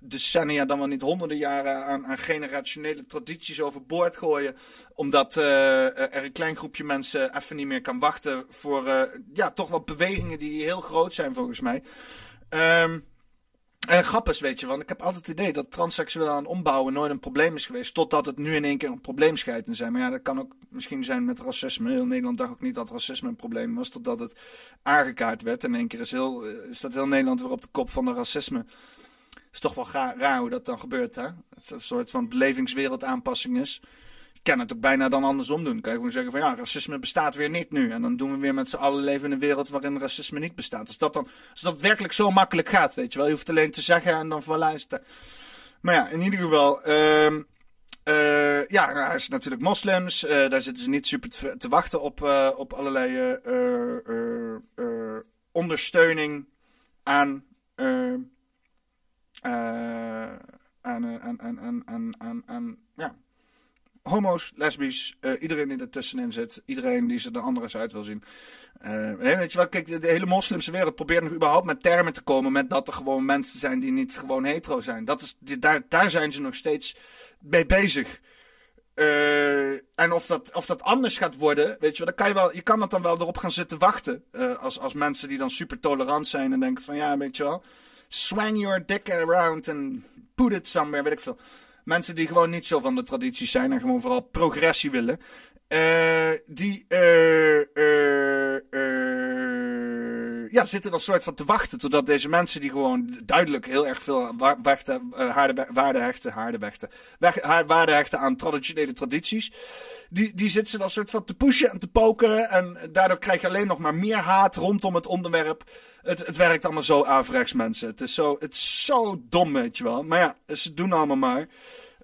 decennia, dan wel niet honderden jaren aan, aan generationele tradities overboord gooien. Omdat uh, er een klein groepje mensen even niet meer kan wachten voor ja, toch wel bewegingen die heel groot zijn volgens mij. Um, en grappig weet je, want ik heb altijd het idee dat transseksueel aan ombouwen nooit een probleem is geweest. Totdat het nu in één keer een probleem schijnt te zijn. Maar ja, dat kan ook misschien zijn met racisme. Heel Nederland dacht ook niet dat racisme een probleem was. Totdat het aangekaart werd. In één keer is, heel, is dat heel Nederland weer op de kop van de racisme. Is toch wel raar hoe dat dan gebeurt, hè? Het een soort van belevingswereldaanpassing is kan het ook bijna dan andersom doen. Kan je gewoon zeggen van ja, racisme bestaat weer niet nu. En dan doen we weer met z'n allen leven in een wereld waarin racisme niet bestaat. Als dat dan, als dat werkelijk zo makkelijk gaat, weet je wel. Je hoeft alleen te zeggen en dan voilà is Maar ja, in ieder geval... Uh, uh, ja, hij is natuurlijk moslims. Uh, daar zitten ze niet super te, te wachten op, uh, op allerlei ondersteuning aan, aan, aan, aan, aan, aan, aan, ja, homo's, lesbisch, uh, iedereen die ertussenin zit, iedereen die ze er anders uit wil zien. Uh, weet je wel, kijk, de, hele moslimse wereld probeert nog überhaupt met termen te komen met dat er gewoon mensen zijn die niet gewoon hetero zijn. Dat is, daar, daar zijn ze nog steeds mee bezig. Uh, en of dat, of dat anders gaat worden, weet je wel, dan kan je, wel, je kan dat dan wel erop gaan zitten wachten. als, als mensen die dan super tolerant zijn en denken van ja, weet je wel, swang your dick around and put it somewhere, weet ik veel. Mensen die gewoon niet zo van de tradities zijn en gewoon vooral progressie willen. Uh, die uh, uh, ja, zitten dan soort van te wachten totdat deze mensen die gewoon duidelijk heel erg veel wachten, waarde hechten, hechten, waarde hechten aan traditionele tradities. Die, die zitten dan soort van te pushen en te poken. En daardoor krijg je alleen nog maar meer haat rondom het onderwerp. Het, het werkt allemaal zo averechts, mensen. Het is, zo, het is zo dom, weet je wel. Maar ja, ze doen allemaal maar.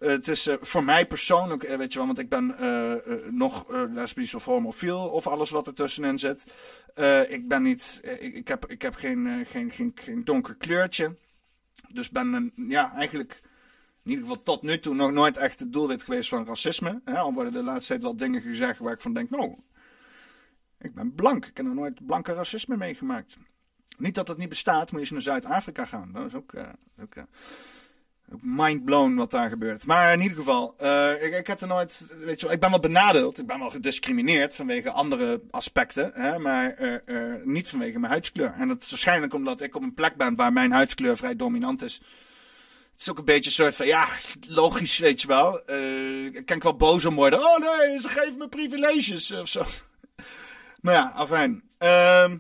Uh, het is uh, voor mij persoonlijk, uh, weet je wel, want ik ben nog lesbisch of homofiel of alles wat er tussenin zit. ik ben niet, ik, heb, ik heb geen, geen, geen, donker kleurtje. Dus ben ja, eigenlijk in ieder geval tot nu toe nog nooit echt het doelwit geweest van racisme. Hè? Al worden de laatste tijd wel dingen gezegd waar ik van denk, nou, ik ben blank. Ik heb nog nooit blanke racisme meegemaakt. Niet dat dat niet bestaat, moet je eens naar Zuid-Afrika gaan. Dat is ook, ook mindblown wat daar gebeurt. Maar in ieder geval, uh, ik, ik heb er nooit, weet je ik ben wel benadeeld. Ik ben wel gediscrimineerd vanwege andere aspecten. Hè, maar niet vanwege mijn huidskleur. En dat is waarschijnlijk omdat ik op een plek ben waar mijn huidskleur vrij dominant is. Het is ook een beetje een soort van, ja, logisch, weet je wel. Kan ik wel boos om worden. Oh nee, ze geven me privileges of zo. maar ja, afijn. Ehm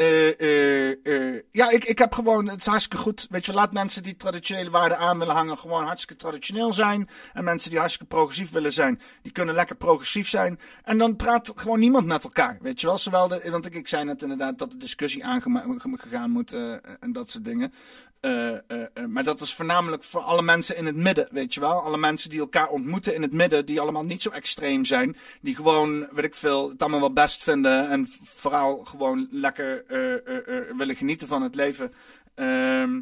uh, uh, ja, ik, ik heb gewoon, het is hartstikke goed. Weet je, laat mensen die traditionele waarden aan willen hangen gewoon hartstikke traditioneel zijn. En mensen die hartstikke progressief willen zijn, die kunnen lekker progressief zijn. En dan praat gewoon niemand met elkaar. Weet je wel, zowel de, want ik, ik zei net inderdaad dat de discussie aangegaan moet en dat soort dingen. Uh, uh, uh, maar dat is voornamelijk voor alle mensen in het midden, weet je wel. Alle mensen die elkaar ontmoeten in het midden, die allemaal niet zo extreem zijn. Die gewoon, weet ik veel, het allemaal wel best vinden. En vooral gewoon lekker willen genieten van het leven. Ehm,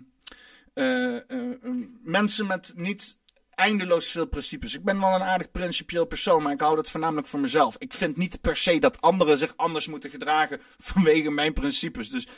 mensen met niet eindeloos veel principes. Ik ben wel een aardig principieel persoon, maar ik hou dat voornamelijk voor mezelf. Ik vind niet per se dat anderen zich anders moeten gedragen vanwege mijn principes. Dus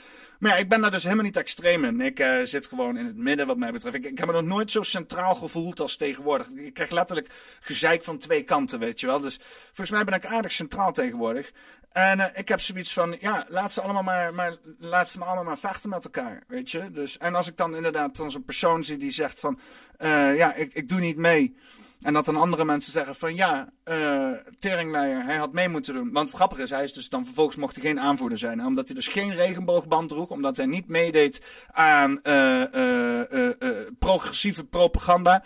maar ja, ik ben daar dus helemaal niet extreem in. Ik uh, zit gewoon in het midden wat mij betreft. Ik, heb me nog nooit zo centraal gevoeld als tegenwoordig. Ik krijg letterlijk gezeik van twee kanten, weet je wel. Dus volgens mij ben ik aardig centraal tegenwoordig. En uh, ik heb zoiets van, ja, laat ze allemaal maar, maar, laat ze maar allemaal maar vechten met elkaar, weet je. Dus, en als ik dan inderdaad dan zo'n persoon zie die zegt van, uh, ja, ik, ik doe niet mee. En dat dan andere mensen zeggen van ja, uh, Teringleier, hij had mee moeten doen. Want het grappige is, hij is dus dan vervolgens mocht hij geen aanvoerder zijn. Omdat hij dus geen regenboogband droeg, omdat hij niet meedeed aan uh, uh, progressieve propaganda.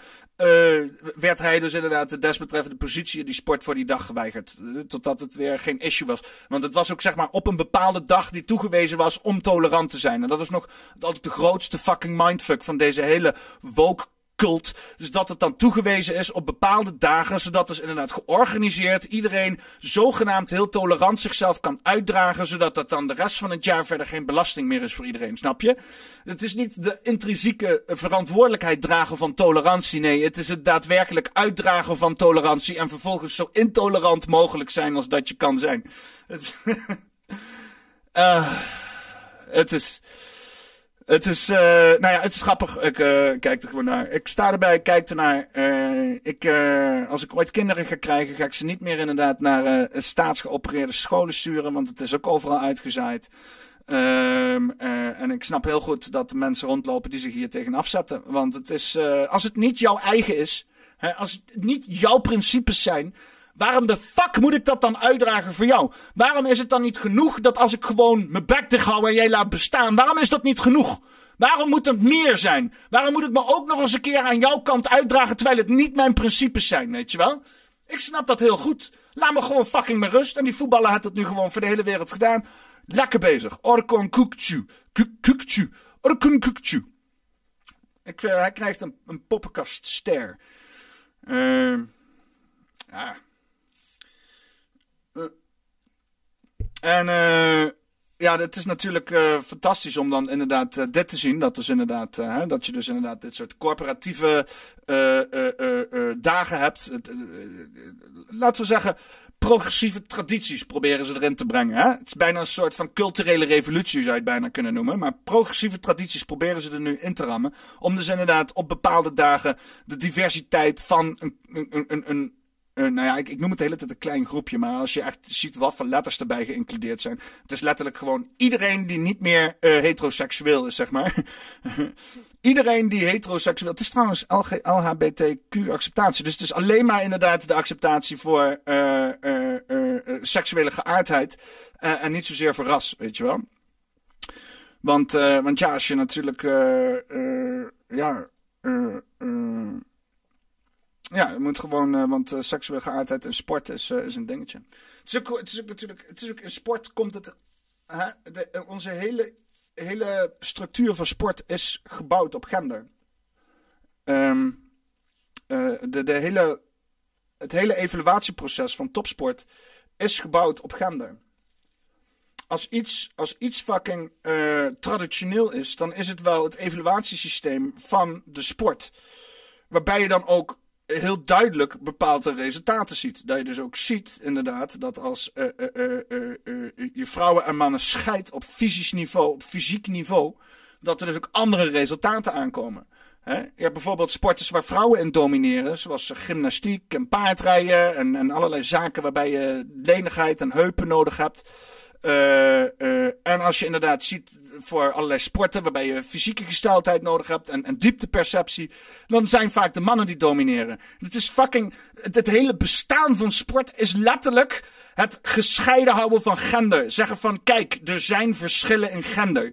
werd hij dus inderdaad de desbetreffende positie die sport voor die dag geweigerd. Totdat het weer geen issue was. Want het was ook zeg maar op een bepaalde dag die toegewezen was om tolerant te zijn. En dat is nog altijd de grootste fucking mindfuck van deze hele woke Dus dat het dan toegewezen is op bepaalde dagen, zodat dus inderdaad georganiseerd iedereen zogenaamd heel tolerant zichzelf kan uitdragen, zodat dat dan de rest van het jaar verder geen belasting meer is voor iedereen, snap je? Het is niet de intrinsieke verantwoordelijkheid dragen van tolerantie, nee, het is het daadwerkelijk uitdragen van tolerantie en vervolgens zo intolerant mogelijk zijn als dat je kan zijn. Het, uh, het is... Het is, uh, nou ja, het is grappig. Ik uh, kijk er gewoon naar. Ik sta erbij, kijk ernaar. Uh, ik, als ik ooit kinderen ga krijgen, ga ik ze niet meer inderdaad naar staatsgeopereerde scholen sturen, want het is ook overal uitgezaaid. Um, en ik snap heel goed dat de mensen rondlopen die zich hier tegen afzetten. Want het is, als het niet jouw eigen is, hè, als het niet jouw principes zijn, Waarom de fuck moet ik dat dan uitdragen voor jou? Waarom is het dan niet genoeg dat als ik gewoon mijn bek dicht hou en jij laat bestaan? Waarom is dat niet genoeg? Waarom moet het meer zijn? Waarom moet ik me ook nog eens een keer aan jouw kant uitdragen terwijl het niet mijn principes zijn, weet je wel? Ik snap dat heel goed. Laat me gewoon fucking met rust. En die voetballer had het nu gewoon voor de hele wereld gedaan. Lekker bezig. Orkon Kukchu. Kukchu. Orkon Kukchu. Ik, uh, hij krijgt een, een poppenkastster. Uh, ja. En uh, ja, het is natuurlijk uh, fantastisch om dan inderdaad uh, dit te zien. Dat, dus inderdaad, uh, dat je dus inderdaad dit soort corporatieve dagen hebt. laten we zeggen, progressieve tradities proberen ze erin te brengen. Hè? Het is bijna een soort van culturele revolutie, zou je het bijna kunnen noemen. Maar progressieve tradities proberen ze er nu in te rammen. Om dus inderdaad op bepaalde dagen de diversiteit van een, een, een, een uh, nou ja, ik, noem het de hele tijd een klein groepje, maar als je echt ziet wat voor letters erbij geïncludeerd zijn. Het is letterlijk gewoon iedereen die niet meer uh, heteroseksueel is, zeg maar. iedereen die heteroseksueel. Het is trouwens LHBTQ-acceptatie. Dus het is alleen maar inderdaad de acceptatie voor uh, seksuele geaardheid. en niet zozeer voor ras, weet je wel. Want, want ja, als je natuurlijk. ja. Ja, je moet gewoon, uh, want uh, seksuele geaardheid in sport is, uh, is een dingetje. Het is, ook, het is ook natuurlijk, het is ook in sport komt het, de, onze hele, hele structuur van sport is gebouwd op gender. Um, de, de hele, het hele evaluatieproces van topsport is gebouwd op gender. Als iets, als iets fucking traditioneel is, dan is het wel het evaluatiesysteem van de sport. Waarbij je dan ook heel duidelijk bepaalde resultaten ziet. Dat je dus ook ziet, inderdaad, dat als uh, uh, uh, je vrouwen en mannen scheidt op fysisch niveau, op fysiek niveau, dat er dus ook andere resultaten aankomen. Je hebt bijvoorbeeld sporters waar vrouwen in domineren, zoals gymnastiek en paardrijden en, en allerlei zaken waarbij je lenigheid en heupen nodig hebt. En als je inderdaad ziet voor allerlei sporten waarbij je fysieke gesteldheid nodig hebt en, en diepteperceptie, dan zijn vaak de mannen die domineren. Het is fucking. Het, hele bestaan van sport is letterlijk het gescheiden houden van gender. Zeggen van: kijk, er zijn verschillen in gender.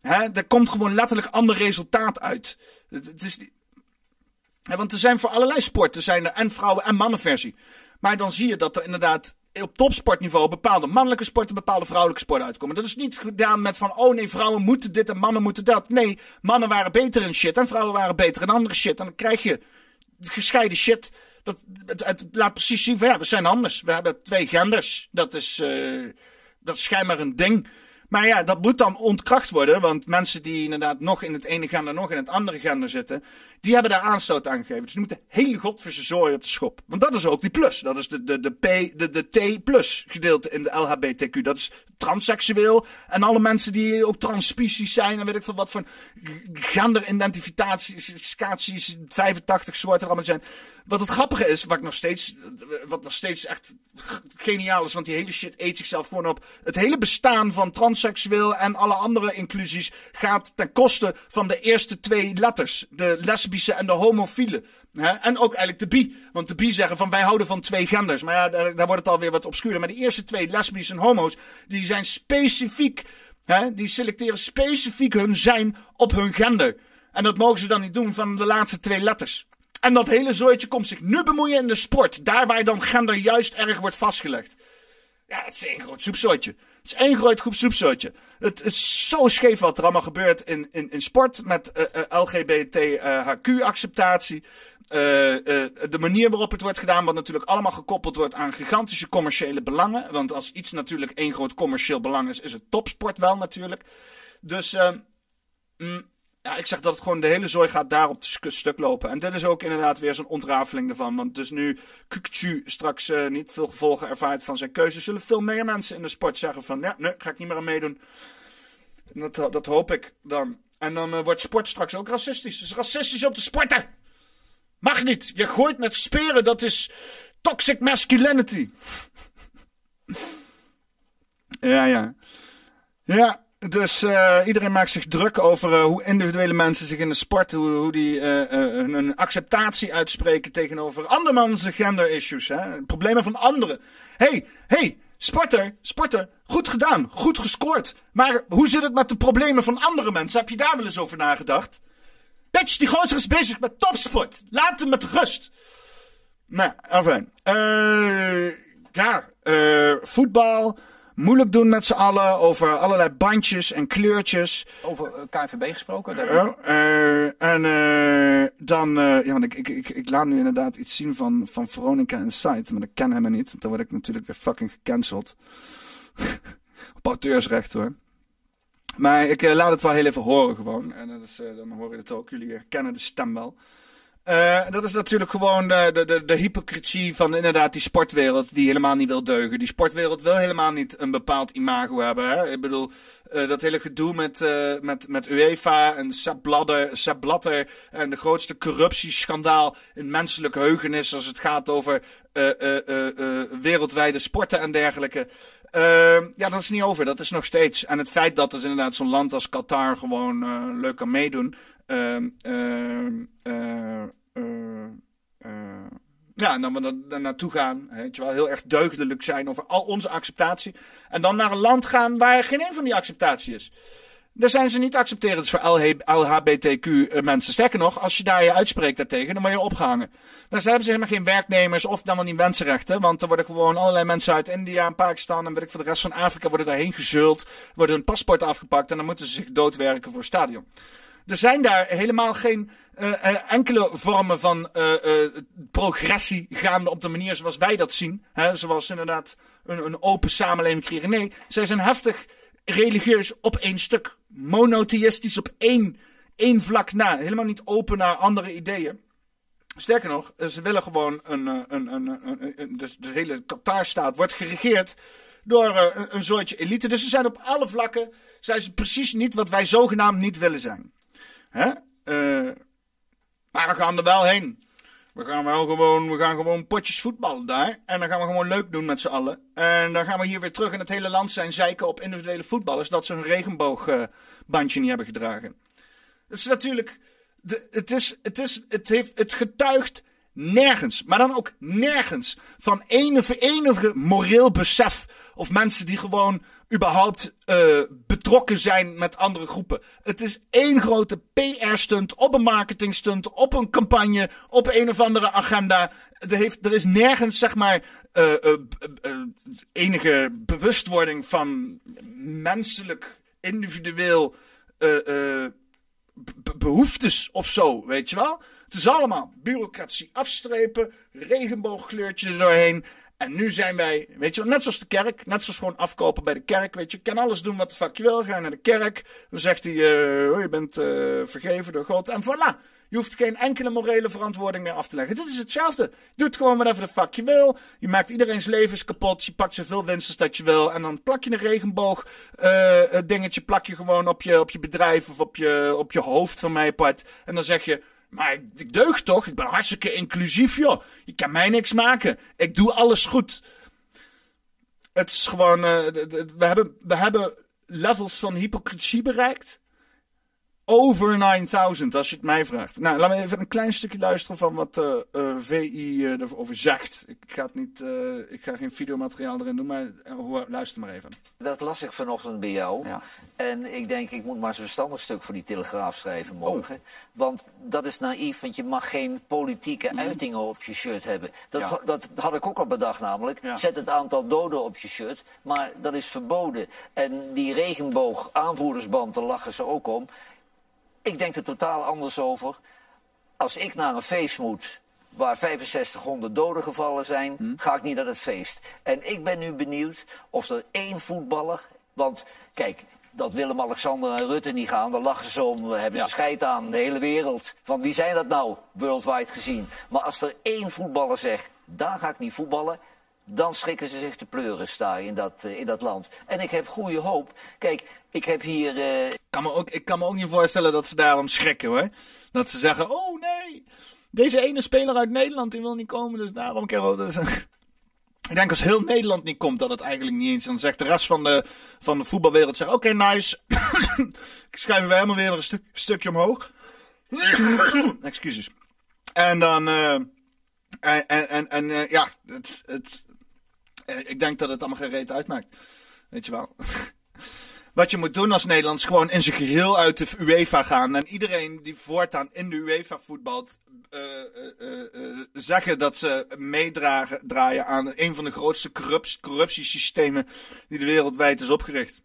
Hè, er komt gewoon letterlijk ander resultaat uit. Het, het is. want er zijn voor allerlei sporten zijn er en vrouwen- en mannenversie. Maar dan zie je dat er inderdaad op topsportniveau bepaalde mannelijke sporten, bepaalde vrouwelijke sporten uitkomen. Dat is niet gedaan met van, oh nee, vrouwen moeten dit en mannen moeten dat. Nee, mannen waren beter in shit en vrouwen waren beter in andere shit. En dan krijg je gescheiden shit. Dat, het, laat precies zien van, ja, we zijn anders. We hebben twee genders. Dat is, uh, dat is schijnbaar een ding. Maar ja, dat moet dan ontkracht worden. Want mensen die inderdaad nog in het ene gender, nog in het andere gender zitten. Die hebben daar aanstoot aan gegeven. Dus die moeten hele godverse zooi op de schop. Want dat is ook die plus. Dat is de, de, de, P, de, de T plus gedeelte in de LHBTQ. Dat is transseksueel. En alle mensen die ook transspecies zijn. En weet ik veel wat van genderidentificaties. 85 soorten allemaal zijn. Wat het grappige is, wat nog steeds, wat nog steeds echt geniaal is, want die hele shit eet zichzelf gewoon op. Het hele bestaan van transseksueel en alle andere inclusies gaat ten koste van de eerste twee letters. De lesbische en de homofiele. En ook eigenlijk de bi. Want de bi zeggen van wij houden van twee genders. Maar ja, daar, wordt het alweer wat obscuurder. Maar de eerste twee, lesbisch en homo's, die zijn specifiek, hè, die selecteren specifiek hun zijn op hun gender. En dat mogen ze dan niet doen van de laatste twee letters. En dat hele zooitje komt zich nu bemoeien in de sport. Daar waar dan gender juist erg wordt vastgelegd. Ja, het is één groot soepsoortje. Het is één groot groep soepsoortje. Het is zo scheef wat er allemaal gebeurt in, in, in sport. Met uh, uh, LGBTHQ-acceptatie. Uh, de manier waarop het wordt gedaan, wat natuurlijk allemaal gekoppeld wordt aan gigantische commerciële belangen. Want als iets natuurlijk één groot commercieel belang is, is het topsport wel natuurlijk. Dus mm, ja, ik zeg dat het gewoon de hele zooi gaat daar op het stuk lopen. En dit is ook inderdaad weer zo'n ontrafeling ervan. Want dus nu Kukchu straks uh, niet veel gevolgen ervaart van zijn keuze, zullen veel meer mensen in de sport zeggen van ja, nee, ga ik niet meer aan meedoen. Dat, dat hoop ik dan. En dan uh, wordt sport straks ook racistisch. Het is racistisch om te sporten. Mag niet. Je gooit met speren, dat is toxic masculinity. ja, ja. Ja, dus uh, iedereen maakt zich druk over uh, hoe individuele mensen zich in de sport, hoe, die uh, hun acceptatie uitspreken tegenover andermans gender issues. Hè? Problemen van anderen. hey, hey, sporter, sporter, goed gedaan, goed gescoord. Maar hoe zit het met de problemen van andere mensen? Heb je daar wel eens over nagedacht? Bitch, die gozer is bezig met topsport. Laat hem met rust. Nou, enfin. ja, voetbal moeilijk doen met z'n allen over allerlei bandjes en kleurtjes. Over eh, KNVB gesproken? Uh, uh, en uh, dan, ja, want ik, ik, ik, ik, laat nu inderdaad iets zien van, van Veronica Insight, maar dat ken hem niet. Dan word ik natuurlijk weer fucking gecanceld. Op exporteursrecht hoor. Maar ik eh, laat het wel heel even horen gewoon. En dat is, eh, dan hoor je het ook. Jullie herkennen de stem wel. Eh, dat is natuurlijk gewoon de, de, de, de hypocrisie van inderdaad die sportwereld die helemaal niet wil deugen. Die sportwereld wil helemaal niet een bepaald imago hebben. Hè? Ik bedoel, eh, dat hele gedoe met, eh, met, met UEFA en Sepp Blatter, Sepp Blatter en de grootste corruptieschandaal in menselijk heugenis als het gaat over eh, eh, eh, eh, wereldwijde sporten en dergelijke. Eh, ja, dat is niet over. Dat is nog steeds. En het feit dat dus inderdaad zo'n land als Qatar gewoon eh, leuk kan meedoen. Ehm, ehm, eh, eh, eh, ja, en dan we daar naartoe gaan, weet je wel, heel erg deugdelijk zijn over al onze acceptatie. En dan naar een land gaan waar geen een van die acceptatie is. Daar zijn ze niet accepterend voor LHBTQ eh, mensen. Sterker nog, als je daar je uitspreekt daartegen, dan word je opgehangen. Daar hebben ze helemaal geen werknemers of dan wel niet mensenrechten. Want er worden gewoon allerlei mensen uit India en Pakistan en weet ik voor de rest van Afrika worden daarheen gezeuld. Worden hun paspoort afgepakt en dan moeten ze zich doodwerken voor het stadion. Er zijn daar helemaal geen eh, enkele vormen van eh, eh, progressie gaande op de manier zoals wij dat zien. Hè, zoals inderdaad een, een open samenleving creëren. Nee, zij zijn heftig religieus op één stuk. Monotheïstisch op één, één vlak na. Helemaal niet open naar andere ideeën. Sterker nog, ze willen gewoon een. een, een, een, een- dus de hele Qatar-staat wordt geregeerd door een, een soortje elite. Dus ze zijn op alle vlakken. Zijn ze precies niet wat wij zogenaamd niet willen zijn. Hè? Eh, maar we gaan er wel heen. We gaan wel gewoon, we gaan gewoon potjes voetballen daar. En dan gaan we gewoon leuk doen met z'n allen. En dan gaan we hier weer terug in het hele land zijn zeiken op individuele voetballers. Dat ze een regenboogbandje niet hebben gedragen. Het is natuurlijk. Het, is, het, is, het, heeft, het getuigt nergens, maar dan ook nergens, van enige, enige moreel besef. Of mensen die gewoon überhaupt eh, betrokken zijn met andere groepen. Het is één grote PR-stunt, op een marketingstunt, op een campagne, op een of andere agenda. Er, heeft, er is nergens, zeg maar, eh, eh, enige bewustwording van menselijk, individueel. eh, eh, be- behoeftes of zo, weet je wel? Het is allemaal bureaucratie afstrepen, regenboogkleurtje er doorheen. En nu zijn wij, weet je net zoals de kerk, net zoals gewoon afkopen bij de kerk, weet je. Kan alles doen wat de fuck je wil, ga naar de kerk. Dan zegt hij, eh, oh, je bent eh, vergeven door God. En voilà, je hoeft geen enkele morele verantwoording meer af te leggen. Dit is hetzelfde. Doe het gewoon whatever de fuck je wil. Je maakt iedereen's levens kapot. Je pakt zoveel winst dat je wil. En dan plak je een regenboog eh, dingetje plak je gewoon op je, op je bedrijf of op je, op je hoofd van mij part. En dan zeg je, maar ik, deug toch? Ik ben hartstikke inclusief, joh. Je kan mij niks maken. Ik doe alles goed. Het is gewoon, eh, we, hebben, we hebben levels van hypocrisie bereikt. Over 9000, als je het mij vraagt. Nou, laten we even een klein stukje luisteren van wat eh, eh, VI eh, erover zegt. Ik ga, het niet, ik ga geen videomateriaal erin doen, maar luister maar even. Dat las ik vanochtend bij jou. Ja. En ik denk, ik moet maar eens een verstandig stuk voor die Telegraaf schrijven morgen. Want dat is naïef, want je mag geen politieke uitingen op je shirt hebben. Dat, Ja. dat had ik ook al bedacht namelijk. Ja. Zet het aantal doden op je shirt. Maar dat is verboden. En die regenboog aanvoerdersband, daar lachen ze ook om. Ik denk er totaal anders over. Als ik naar een feest moet waar 6500 doden gevallen zijn, ga ik niet naar het feest. En ik ben nu benieuwd of er één voetballer. Want kijk, dat Willem-Alexander en Rutte niet gaan, daar lachen ze om, hebben ze scheid aan, de hele wereld. Van wie zijn dat nou, worldwide gezien? Maar als er één voetballer zegt, daar ga ik niet voetballen. Dan schrikken ze zich te pleuren daar in dat, eh, in dat land. En ik heb goede hoop. Kijk, ik heb hier eh, kan me ook, ik kan me ook niet voorstellen dat ze daarom schrikken hoor. Dat ze zeggen: Oh nee, deze ene speler uit Nederland die wil niet komen, dus daarom we. Dus, ik denk als heel Nederland niet komt, dat het eigenlijk niet eens. Dan zegt de rest van de, van de voetbalwereld: Oké, nice. Schuiven we helemaal weer een stuk, stukje omhoog. Excuses. En dan. eh, en en, en, ja, het, het, ik denk dat het allemaal geen reet uitmaakt. Weet je wel. Wat je moet doen als Nederlands gewoon in zijn geheel uit de UEFA gaan. En iedereen die voortaan in de UEFA voetbalt. eh, eh, eh, eh, zeggen dat ze meedragen draaien aan een van de grootste corrupt, corruptiesystemen. die de wereldwijd is opgericht.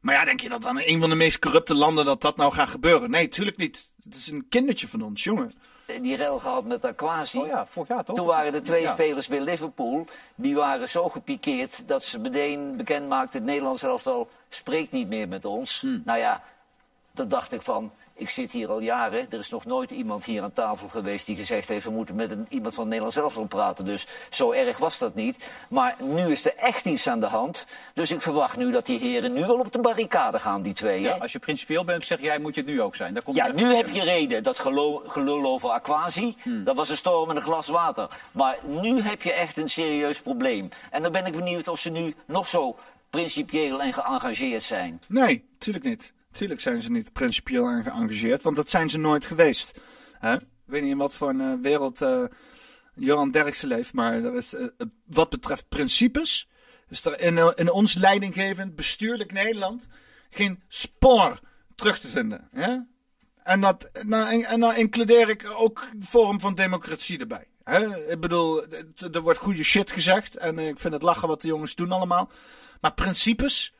Maar ja, denk je dat aan een van de meest corrupte landen dat dat nou gaat gebeuren? Nee, tuurlijk niet. Het is een kindertje van ons, jongen. Die rel gehad met Aquasi. Oh ja, vorig jaar toch? Toen waren er twee Ja. spelers bij Liverpool. Die waren zo gepikeerd dat ze meteen bekend maakten... het Nederlands elftal spreekt niet meer met ons. Hmm. Nou ja, dan dacht ik van... Ik zit hier al jaren. Er is nog nooit iemand hier aan tafel geweest die gezegd heeft... we moeten met een, iemand van het Nederlands elftal praten. Dus zo erg was dat niet. Maar nu is er echt iets aan de hand. Dus ik verwacht nu dat die heren nu wel op de barricade gaan, die twee. Ja, als je principieel bent, zeg jij, moet je het nu ook zijn. Daar komt Ja, nu heb je reden. Dat gelul, gelul over Aquasi, Hmm. dat was een storm in een glas water. Maar nu heb je echt een serieus probleem. En dan ben ik benieuwd of ze nu nog zo principieel en geëngageerd zijn. Nee, tuurlijk niet. Tuurlijk zijn ze niet principieel aan geëngageerd, want dat zijn ze nooit geweest. Hè? Ik weet niet in wat voor een eh, wereld eh, Johan Derksen leeft, maar is, eh, wat betreft principes, is er in, in ons leidinggevend bestuurlijk Nederland geen spoor terug te vinden. Hè? En, dat, nou, en, dan includeer ik ook de vorm van democratie erbij. Ik bedoel, er wordt goede shit gezegd en ik vind het lachen wat de jongens doen allemaal. Maar principes?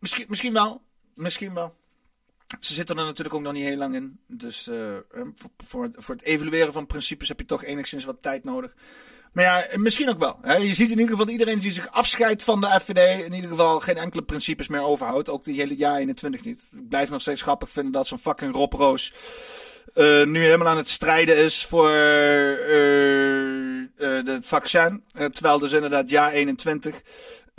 Misschien, misschien wel. Misschien wel. Ze zitten er natuurlijk ook nog niet heel lang in. Dus eh, eh, voor, voor, voor het evalueren van principes heb je toch enigszins wat tijd nodig. Maar ja, misschien ook wel. Hè? Je ziet in ieder geval dat iedereen die zich afscheidt van de FVD. in ieder geval geen enkele principes meer overhoudt. Ook die hele jaar 21 niet. Ik blijf nog steeds grappig vinden dat zo'n fucking Rob Roos. eh, nu helemaal aan het strijden is voor eh, eh, het vaccin. Eh, terwijl dus inderdaad jaar 21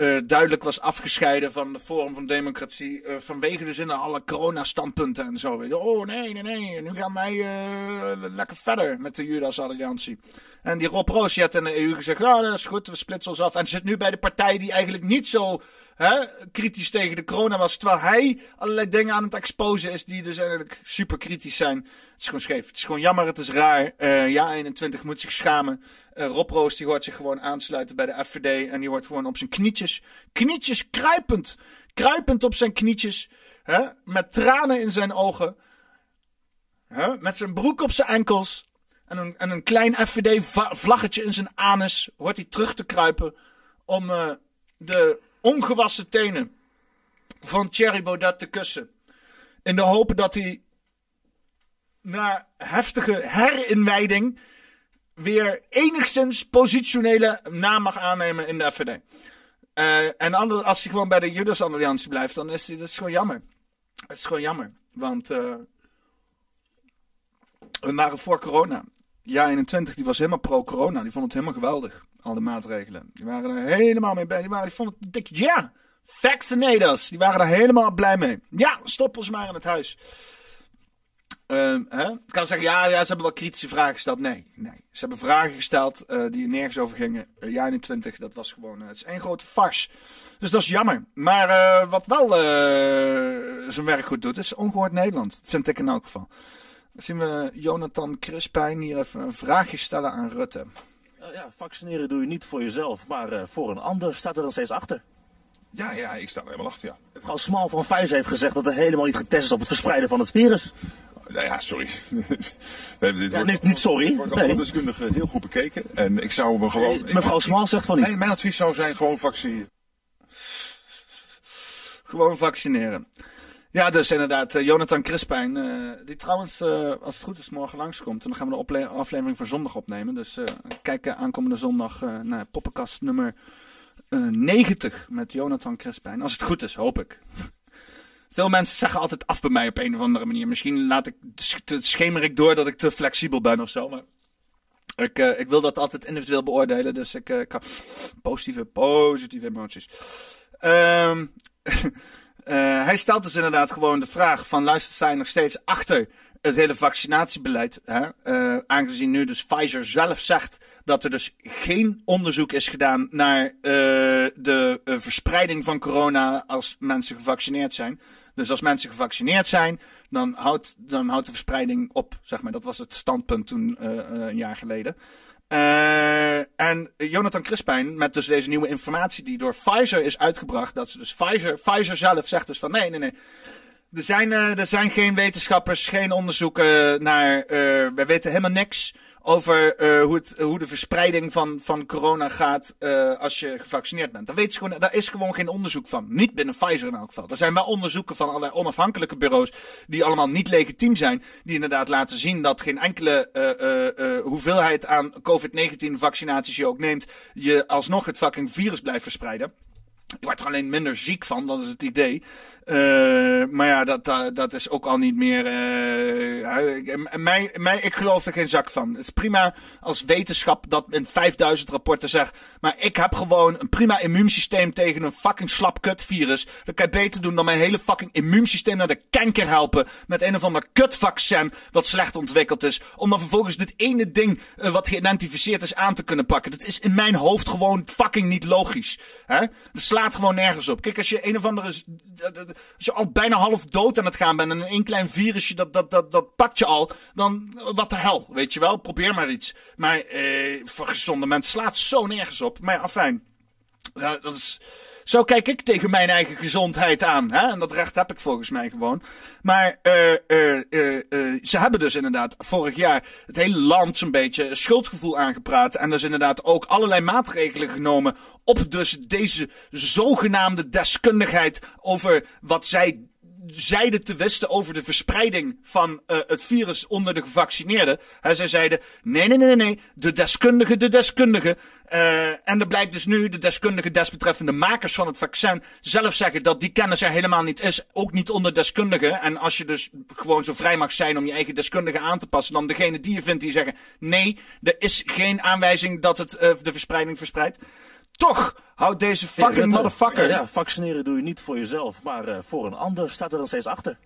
eh, duidelijk was afgescheiden van de Forum van Democratie. eh, vanwege dus in alle corona-standpunten en zo. Oh nee, nee, nee. Nu gaan wij eh, lekker verder met de Judas-alliantie. En die Rob Roos had in de EU gezegd: Nou, dat is goed, we splitsen ons af. En zit nu bij de partij die eigenlijk niet zo hè, kritisch tegen de corona was. Terwijl hij allerlei dingen aan het exposen is die dus eigenlijk super kritisch zijn. Het is gewoon scheef. Het is gewoon jammer, het is raar. Ja, 21 moet zich schamen. Eh, Rob Roos die hoort zich gewoon aansluiten bij de FVD. En die wordt gewoon op zijn knietjes, knietjes kruipend. Kruipend op zijn knietjes. Hè, met tranen in zijn ogen. Hè, met zijn broek op zijn enkels. En een, en een klein FVD-vlaggetje in zijn anus. Hoort hij terug te kruipen. Om eh, de ongewassen tenen van Thierry Baudet te kussen. In de hoop dat hij na heftige herinwijding weer enigszins positionele naam mag aannemen in de FVD. Eh, en als hij gewoon bij de Judas-alliantie blijft, dan is hij, dat is gewoon jammer. Het is gewoon jammer. Want eh, we waren voor corona. Ja, 21, die was helemaal pro-corona. Die vond het helemaal geweldig. Al de maatregelen. Die waren er helemaal mee bij. Die, waren, die vonden het dik, ja, vaccinators. Die waren er helemaal blij mee. Ja, stop ons maar in het huis. Ehm, hè? Ik kan zeggen, ja, ja, ze hebben wel kritische vragen gesteld. Nee, nee. Ze hebben vragen gesteld eh, die er nergens over gingen. Uh, ja, 21, dat was gewoon, eh, het is één grote farce. Dus dat is jammer. Maar eh, wat wel eh, zijn werk goed doet, is ongehoord Nederland. Vind ik in elk geval. Dan zien we Jonathan Crispijn hier even een vraagje stellen aan Rutte. Uh, ja, vaccineren doe je niet voor jezelf, maar uh, voor een ander staat er dan steeds achter. Ja, ja, ik sta er helemaal achter, ja. Mevrouw Smal van Pfizer heeft gezegd dat er helemaal niet getest is op het verspreiden van het virus. Nou ja, sorry. nee, dit ja, wordt, niet, sorry. wordt nee. alle deskundigen heel goed bekeken. En ik zou me gewoon... Nee, mevrouw Smal zegt van niet. Nee, mijn advies zou zijn gewoon vaccineren. Gewoon vaccineren. Ja, dus inderdaad, uh, Jonathan Crispijn, uh, die trouwens, uh, als het goed is, morgen langskomt. En dan gaan we de aflevering voor zondag opnemen. Dus kijk aankomende zondag naar poppenkast nummer 90 met Jonathan Crispijn. Als het goed is, hoop ik. Veel mensen zeggen altijd af bij mij op een of andere manier. Misschien laat ik, schemer ik door dat ik te flexibel ben of zo. Maar ik, uh, ik wil dat altijd individueel beoordelen. Dus ik, ik heb positieve, positieve emoties. Um, uh, hij stelt dus inderdaad gewoon de vraag van luister zij nog steeds achter het hele vaccinatiebeleid. Hè? Aangezien nu dus Pfizer zelf zegt dat er dus geen onderzoek is gedaan naar de verspreiding van corona als mensen gevaccineerd zijn. Dus als mensen gevaccineerd zijn, dan houdt, dan houdt de verspreiding op. Zeg maar. Dat was het standpunt toen uh, een jaar geleden. Uh, en Jonathan Crispijn, met dus deze nieuwe informatie die door Pfizer is uitgebracht, dat ze dus Pfizer, Pfizer zelf zegt dus van nee, nee, nee. Er zijn, er zijn geen wetenschappers, geen onderzoeken naar. Wij weten helemaal niks over eh, hoe, het, hoe de verspreiding van, van corona gaat eh, als je gevaccineerd bent. Daar, weten ze gewoon, daar is gewoon geen onderzoek van. Niet binnen Pfizer in elk geval. Er zijn wel onderzoeken van allerlei onafhankelijke bureaus die allemaal niet legitiem zijn. Die inderdaad laten zien dat geen enkele eh, eh, hoeveelheid aan COVID-19 vaccinaties je ook neemt, je alsnog het fucking virus blijft verspreiden. Je wordt er alleen minder ziek van, dat is het idee. Eh, maar ja, dat, dat, is ook al niet meer. eh, mij, mij, ik geloof er geen zak van. Het is prima als wetenschap dat in 5000 rapporten zegt. Maar ik heb gewoon een prima immuunsysteem tegen een fucking slap kutvirus. Dat kan je beter doen dan mijn hele fucking immuunsysteem naar de kanker helpen. Met een of ander kutvaccin wat slecht ontwikkeld is. Om dan vervolgens dit ene ding eh, wat geïdentificeerd is aan te kunnen pakken. Dat is in mijn hoofd gewoon fucking niet logisch. Hè? Slaat gewoon nergens op. Kijk, als je een of andere. Als je al bijna half dood aan het gaan bent. en één klein virusje dat, dat, dat, dat pakt je al. dan. wat de hel, weet je wel? Probeer maar iets. Maar eh, voor gezonde mensen slaat zo nergens op. Maar afijn. Dat is. Zo kijk ik tegen mijn eigen gezondheid aan. Hè? En dat recht heb ik volgens mij gewoon. Maar eh, eh, eh, ze hebben dus inderdaad vorig jaar het hele land zo'n beetje schuldgevoel aangepraat. En dus inderdaad ook allerlei maatregelen genomen op dus deze zogenaamde deskundigheid over wat zij zeiden te wisten over de verspreiding van eh, het virus onder de gevaccineerden. Zij zeiden: nee, nee, nee, nee, de deskundige, de deskundige. Eh, en er blijkt dus nu, de deskundigen desbetreffende makers van het vaccin zelf zeggen dat die kennis er helemaal niet is. Ook niet onder deskundigen. En als je dus gewoon zo vrij mag zijn om je eigen deskundige aan te passen, dan degene die je vindt die zeggen: nee, er is geen aanwijzing dat het eh, de verspreiding verspreidt. Toch houdt deze fucking motherfucker. Ja, ja, vaccineren doe je niet voor jezelf, maar eh, voor een ander staat er dan steeds achter.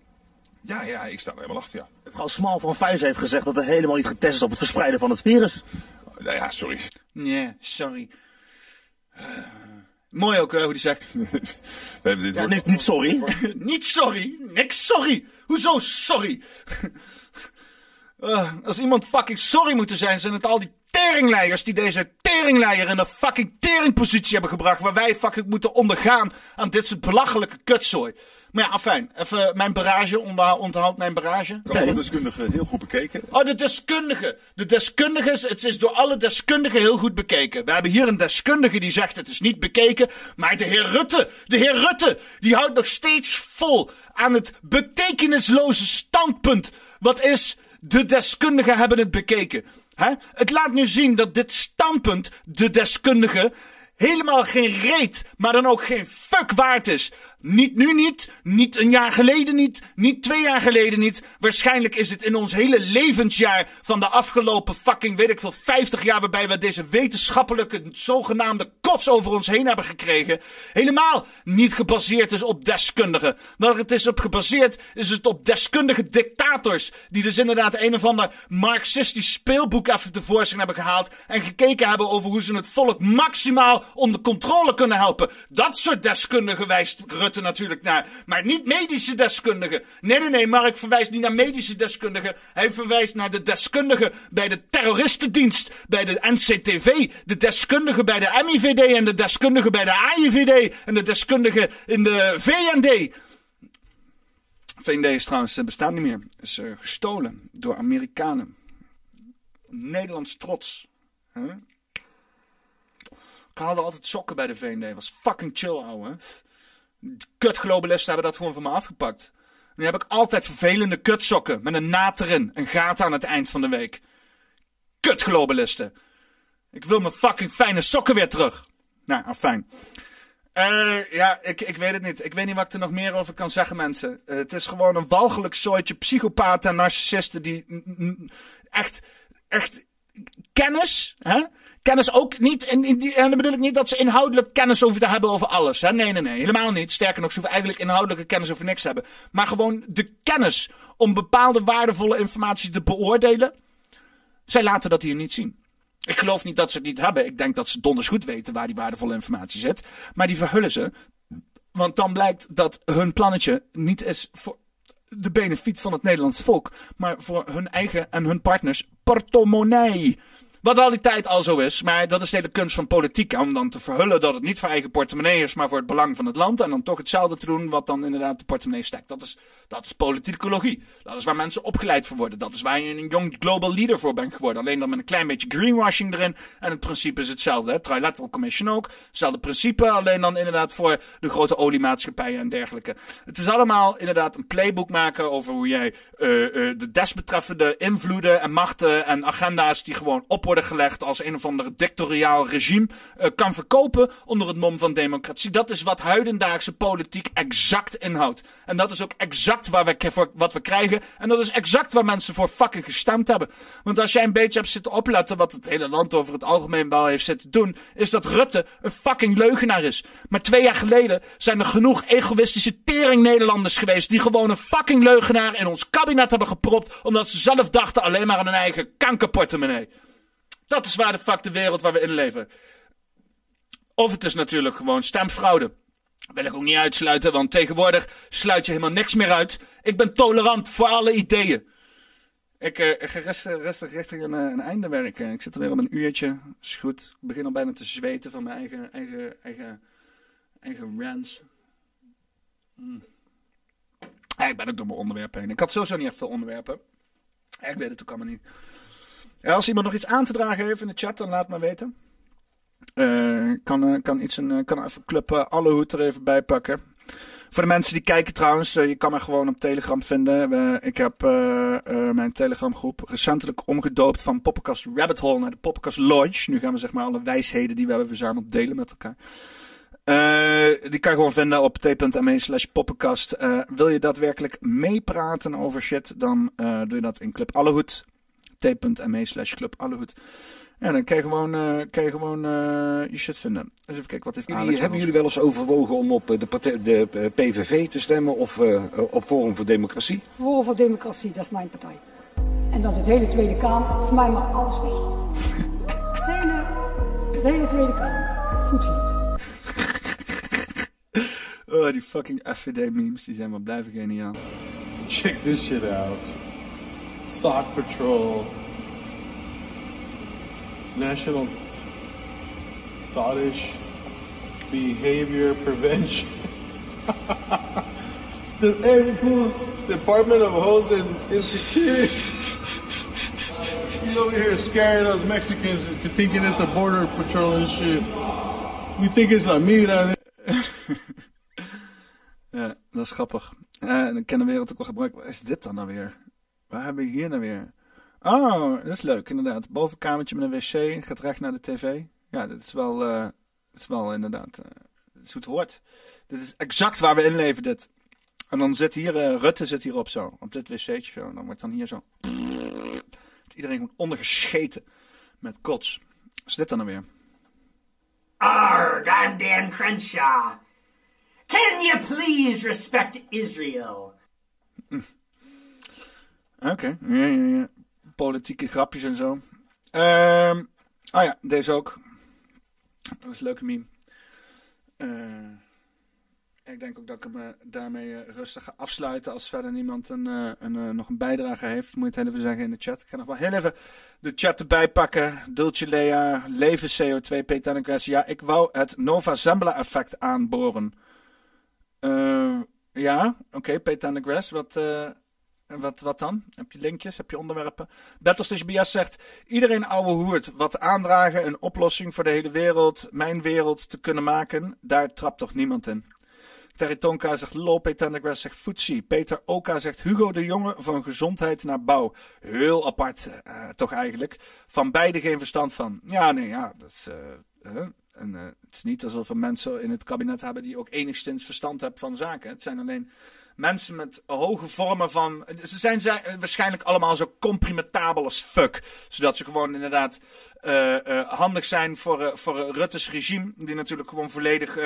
Ja, ja, ik sta er helemaal achter, ja. Mevrouw Smal van Pfizer heeft gezegd dat er helemaal niet getest is op het verspreiden van het virus. Nou ja, sorry. Nee, sorry. Eh, mooi ook eh, hoe die zegt. We hebben dit Ja, niet, niet sorry. Niet sorry. Niks sorry. Hoezo sorry? Als iemand fucking sorry moeten zijn, zijn het al die teringleiers die deze teringleier in een fucking teringpositie hebben gebracht. Waar wij fucking moeten ondergaan aan dit soort belachelijke kutzooi. Maar ja, afijn. Even mijn barrage, onderhoud, onthoud mijn barrage. Ik heb alle deskundigen heel goed bekeken. Oh, de deskundige. De deskundige, is- het is door alle deskundigen heel goed bekeken. We hebben hier een deskundige die zegt het is niet bekeken. Maar de heer Rutte, de heer Rutte, die houdt nog steeds vol aan het betekenisloze standpunt. Wat is, de deskundigen hebben het bekeken. Hè? Het laat nu zien dat dit standpunt, de deskundige, helemaal geen reet, maar dan ook geen fuck waard is. Niet nu niet, niet een jaar geleden niet, niet twee jaar geleden niet. Waarschijnlijk is het in ons hele levensjaar van de afgelopen fucking, weet ik veel, 50 jaar waarbij we deze wetenschappelijke zogenaamde kots over ons heen hebben gekregen. Helemaal niet gebaseerd is op deskundigen. Waar het is op gebaseerd is het op deskundige dictators. Die dus inderdaad een of ander marxistisch speelboek even tevoorschijn hebben gehaald. En gekeken hebben over hoe ze het volk maximaal onder controle kunnen helpen. Dat soort deskundigen wijst Rutte natuurlijk naar. Maar niet medische deskundigen. Nee, nee, nee, Mark verwijst niet naar medische deskundigen. Hij verwijst naar de deskundigen bij de terroristendienst. Bij de NCTV. De deskundigen bij de MIVD. En de deskundigen bij de AIVD. En de deskundigen in de VND. VND is trouwens, eh, bestaat niet meer. Is eh, gestolen door Amerikanen. Nederlands trots. Ik haalde altijd sokken bij de VND. Was fucking chill, ouwe. Kut globalisten hebben dat gewoon van me afgepakt. Nu heb ik altijd vervelende kutsokken met een naad erin. Een gaten aan het eind van de week. Kut globalisten. Ik wil mijn fucking fijne sokken weer terug. Nou, ah, fijn. Eh, ja, ik, ik weet het niet. Ik weet niet wat ik er nog meer over kan zeggen, mensen. Eh, het is gewoon een walgelijk soortje psychopaten en narcissisten die echt, echt kennis, hè? Kennis ook niet, en, en dan bedoel ik niet dat ze inhoudelijk kennis hoeven te hebben over alles. Hè? Nee, nee, nee, helemaal niet. Sterker nog, ze hoeven eigenlijk inhoudelijke kennis over niks te hebben. Maar gewoon de kennis om bepaalde waardevolle informatie te beoordelen. Zij laten dat hier niet zien. Ik geloof niet dat ze het niet hebben. Ik denk dat ze donders goed weten waar die waardevolle informatie zit. Maar die verhullen ze. Want dan blijkt dat hun plannetje niet is voor de benefiet van het Nederlands volk. Maar voor hun eigen en hun partners portemonnee. Wat al die tijd al zo is, maar dat is de hele kunst van politiek. Om dan te verhullen dat het niet voor eigen portemonnee is, maar voor het belang van het land. En dan toch hetzelfde te doen wat dan inderdaad de portemonnee stekt. Dat is, dat is politicologie. Dat is waar mensen opgeleid voor worden. Dat is waar je een young global leader voor bent geworden. Alleen dan met een klein beetje greenwashing erin. En het principe is hetzelfde. Hè? Trilateral Commission ook. Hetzelfde principe, alleen dan inderdaad voor de grote oliemaatschappijen en dergelijke. Het is allemaal inderdaad een playbook maken over hoe jij eh, eh, de desbetreffende invloeden en machten en agenda's die gewoon op worden gelegd als een of ander dictatoriaal regime eh, kan verkopen onder het mom van democratie. Dat is wat huidendaagse politiek exact inhoudt. En dat is ook exact waar we, voor, wat we krijgen. En dat is exact waar mensen voor fucking gestemd hebben. Want als jij een beetje hebt zitten opletten wat het hele land over het algemeen wel heeft zitten doen, is dat Rutte een fucking leugenaar is. Maar twee jaar geleden zijn er genoeg egoïstische tering Nederlanders geweest die gewoon een fucking leugenaar in ons kabinet hebben gepropt omdat ze zelf dachten alleen maar aan hun eigen kankerportemonnee. Dat is waar de fuck de wereld waar we in leven. Of het is natuurlijk gewoon stemfraude. Wil ik ook niet uitsluiten, want tegenwoordig sluit je helemaal niks meer uit. Ik ben tolerant voor alle ideeën. Ik, eh, ga rustig, rustig richting een, eh, een einde werken. Ik zit er weer op een uurtje. Is goed. Ik begin al bijna te zweten van mijn eigen, eigen, eigen, eigen rants. Hmm. Ik ben ook door mijn onderwerpen heen. Ik had sowieso niet echt veel onderwerpen. Ik weet het ook allemaal niet. Ja, als iemand nog iets aan te dragen heeft in de chat, dan laat maar weten. Eh, kan, eh, kan, iets een, eh, kan even Club eh, Alle Hoed er even bij pakken. Voor de mensen die kijken trouwens, eh, je kan me gewoon op Telegram vinden. Ik heb eh, eh, mijn Telegram groep recentelijk omgedoopt van Poppenkast Rabbit Hole naar de Poppenkast Lodge. Nu gaan we zeg maar alle wijsheden die we hebben verzameld delen met elkaar. Eh, die kan je gewoon vinden op t.me slash poppenkast. Eh, wil je daadwerkelijk meepraten over shit, dan eh, doe je dat in Club Allehoed. t.me slash Club Allehoed. En dan kan je gewoon, eh, kan je, gewoon eh, je shit vinden. Dus even kijken, wat heeft Jullie, hebben jullie wel eens overwogen om op eh, de, partij, de PVV te stemmen of eh, op Forum voor Democratie? Forum voor Democratie, dat is mijn partij. En dat het hele Tweede Kamer, voor mij mag alles weg. De hele, de hele Tweede Kamer. Voedsel. Oh, die fucking FVD-memes, die zijn maar blijven geniaal. Check this shit out. Thought Patrol. National Thoughtish Behavior Prevention. the Department of Host and Insecurity. He's over here scaring us Mexicans into thinking it's a border patrol and shit. We think it's La Mira. Ja, dat is grappig. Eh, dan kan de wereld ook wel gebruiken. Wat is dit dan nou weer? Waar hebben we hier nou weer? Oh, dat is leuk, inderdaad. Bovenkamertje met een wc, gaat recht naar de tv. Ja, dit is wel, eh, dit is wel inderdaad eh zoet hoort. Dit is exact waar we in leven, dit. En dan zit hier, eh, Rutte zit hierop zo, op dit wc'tje zo. Dan wordt dan hier zo... Iedereen gewoon ondergescheten met kots. Wat is dit dan nou weer? Arg, I'm Dan Crenshaw. Can you please respect Israel? Oké, ja, ja, ja. Politieke grapjes en zo. Ehm oh ja, deze ook. Dat is een leuke meme. Eh, ik denk ook dat ik hem eh, daarmee eh, rustig ga afsluiten. Als verder niemand een, een, nog een bijdrage heeft, moet je het even zeggen in de chat. Ik ga nog wel heel even de chat erbij pakken. Dulce Lea, Leven CO2, Peter. Ja, ik wou het Nova Zembla effect aanboren. Ja, oké, Peter Grass. Wat... en wat, wat dan? Heb je linkjes? Heb je onderwerpen? Battlefish BS zegt: Iedereen ouwe hoert. Wat aandragen, een oplossing voor de hele wereld, mijn wereld te kunnen maken. Daar trapt toch niemand in. Terry Tonka zegt lol. Peter Tendergrass zegt footsie. Peter Oka zegt Hugo de Jonge van gezondheid naar bouw. Heel apart, eh, toch eigenlijk. Van beide geen verstand van. Ja, nee, ja, dat is. eh, eh, het is niet alsof we mensen in het kabinet hebben die ook enigszins verstand hebben van zaken. Het zijn alleen mensen met hoge vormen van. Ze zijn zij- waarschijnlijk allemaal zo comprimentabel als fuck. Zodat ze gewoon inderdaad eh, eh, handig zijn voor, eh, voor Rutte's regime. Die natuurlijk gewoon volledig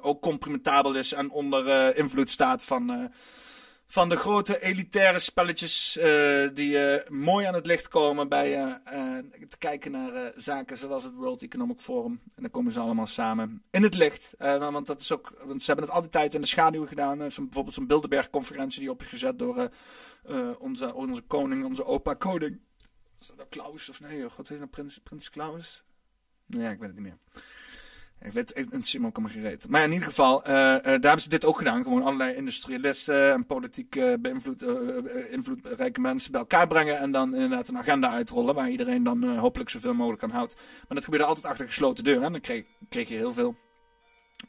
ook comprimentabel is en onder invloed staat van. Van de grote elitaire spelletjes eh, die eh, mooi aan het licht komen bij eh, eh, te kijken naar zaken zoals het World Economic Forum. En dan komen ze allemaal samen in het licht. Eh, want dat is ook, want ze hebben het altijd tijd in de schaduw gedaan. Zo'n- bijvoorbeeld zo'n Bilderberg-conferentie die opgezet door onze, onze koning, onze opa koning. Was dat nou Klaus of nee? God heet nou Prins, Prins Klaus? Nee, ik weet het niet meer. Ik weet het een sim ook allemaal gereed. Maar in ieder geval, eh, daar hebben ze dit ook gedaan. Gewoon allerlei industrialisten en politiek beïnvloed, eh, invloedrijke mensen bij elkaar brengen. En dan inderdaad een agenda uitrollen waar iedereen dan hopelijk zoveel mogelijk aan houdt. Maar dat gebeurde altijd achter gesloten deuren. En dan kreeg je heel veel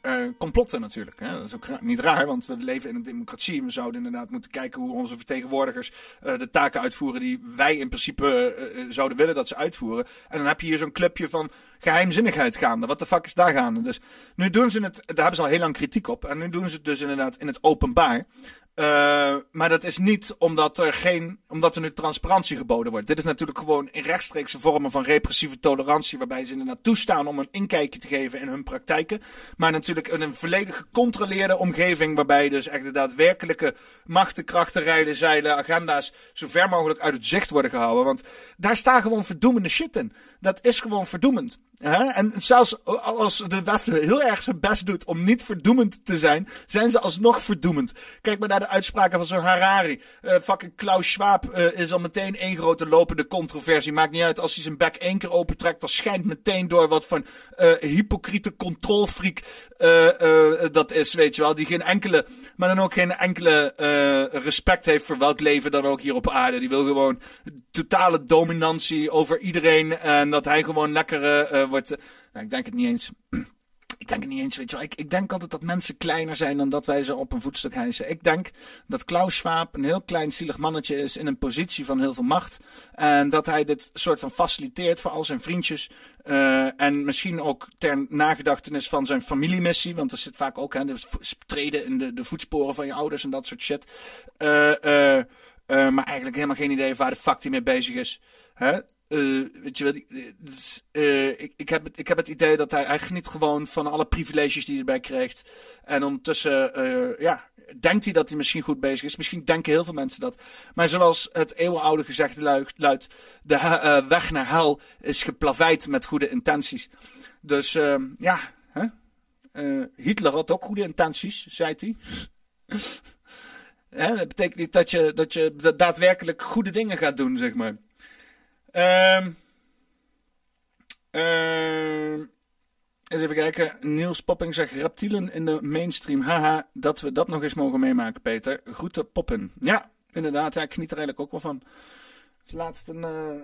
eh, complotten natuurlijk. Hè? Dat is ook niet raar, want we leven in een democratie. We zouden inderdaad moeten kijken hoe onze vertegenwoordigers eh, de taken uitvoeren die wij in principe eh, zouden willen dat ze uitvoeren. En dan heb je hier zo'n clubje van geheimzinnigheid gaande. Wat de fuck is daar gaande? Dus nu doen ze het, daar hebben ze al heel lang kritiek op. En nu doen ze het dus inderdaad in het openbaar. Eh, maar dat is niet omdat er, geen, omdat er nu transparantie geboden wordt. Dit is natuurlijk gewoon in rechtstreekse vormen van repressieve tolerantie. Waarbij ze inderdaad toestaan om een inkijkje te geven in hun praktijken. Maar natuurlijk in een volledig gecontroleerde omgeving. Waarbij dus echt de daadwerkelijke machten, krachten, rijden, zeilen, agenda's. zo ver mogelijk uit het zicht worden gehouden. Want daar staat gewoon verdoemende shit in. Dat is gewoon verdoemend. Hè? En zelfs als de WEF heel erg zijn best doet om niet verdoemend te zijn, zijn ze alsnog verdoemend. Kijk maar naar de uitspraken van zo'n Harari. Eh, fucking Klaus Schwab eh, is al meteen één grote lopende controversie. Maakt niet uit als hij zijn bek één keer opentrekt, dan schijnt meteen door wat een eh, hypocriete controlfreak dat is, weet je wel. Die geen enkele, maar dan ook geen enkele eh, respect heeft voor welk leven dan ook hier op aarde. Die wil gewoon totale dominantie over iedereen en dat hij gewoon lekker eh, eh, wordt. nou, ik denk het niet eens. Denk het niet eens, weet je wel. Ik, denk altijd dat mensen kleiner zijn dan dat wij ze op een voetstuk hijsen. Ik denk dat Klaus Schwab een heel klein zielig mannetje is in een positie van heel veel macht. En dat hij dit soort van faciliteert voor al zijn vriendjes. Eh, en misschien ook ter nagedachtenis van zijn familiemissie. Want er zit vaak ook hè, de treden in de, de voetsporen van je ouders en dat soort shit. Eh, eh, maar eigenlijk helemaal geen idee waar de fuck hij mee bezig is. Hè? Eh, weet je wel, eh, dus, eh, ik, ik, heb het, ik heb het idee dat hij, hij geniet gewoon van alle privileges die hij erbij krijgt. En ondertussen, ja, denkt hij dat hij misschien goed bezig is. Misschien denken heel veel mensen dat. Maar zoals het eeuwenoude gezegde luidt, de weg naar hel is geplaveid met goede intenties. Dus eh, ja, hè? Hitler had ook goede intenties, zei hij. Hè, dat betekent niet dat je, dat je da- daadwerkelijk goede dingen gaat doen, zeg maar. Ehm ehm, eens even kijken. Niels Popping zegt reptielen in de mainstream. Haha, dat we dat nog eens mogen meemaken, Peter. Groeten Poppen. Ja, inderdaad. Ik geniet er eigenlijk ook wel van. Het laatst een, eh,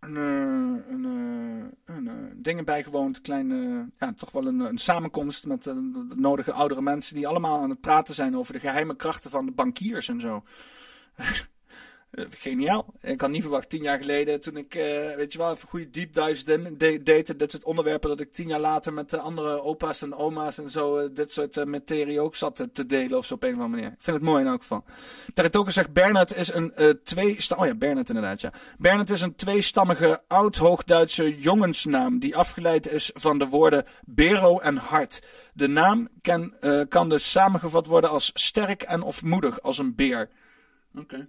een, eh, een, eh, een, eh, dingen bijgewoond. Klein, eh, ja, toch wel een, een samenkomst met de nodige oudere mensen die allemaal aan het praten zijn over de geheime krachten van de bankiers en zo. Eh, Geniaal. Ik had niet verwacht tien jaar geleden toen ik, eh, weet je wel, even goede deep dives de- de- deed. Dit soort onderwerpen dat ik tien jaar later met de andere opa's en oma's en zo eh, dit soort eh, materie ook zat te, delen of zo op een of andere manier. Ik vind het mooi in elk geval. Teritoker zegt Bernard is een eh twee... Oh ja, Bernard inderdaad, ja. Bernard is een tweestammige oud-Hoogduitse jongensnaam die afgeleid is van de woorden Bero en hart. De naam eh, kan dus samengevat worden als sterk en of moedig als een beer. Oké.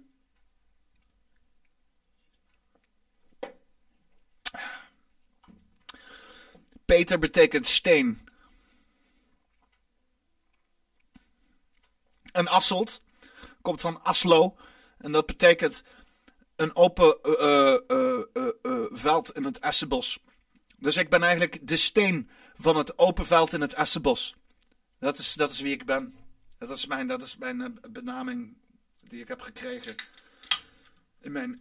Peter betekent steen. En Asselt komt van Aslo. En dat betekent een open eh, eh, eh, veld in het Essenbos. Dus ik ben eigenlijk de steen van het open veld in het Essenbos. Dat is, dat is wie ik ben. Dat is mijn, dat is mijn benaming die ik heb gekregen. In mijn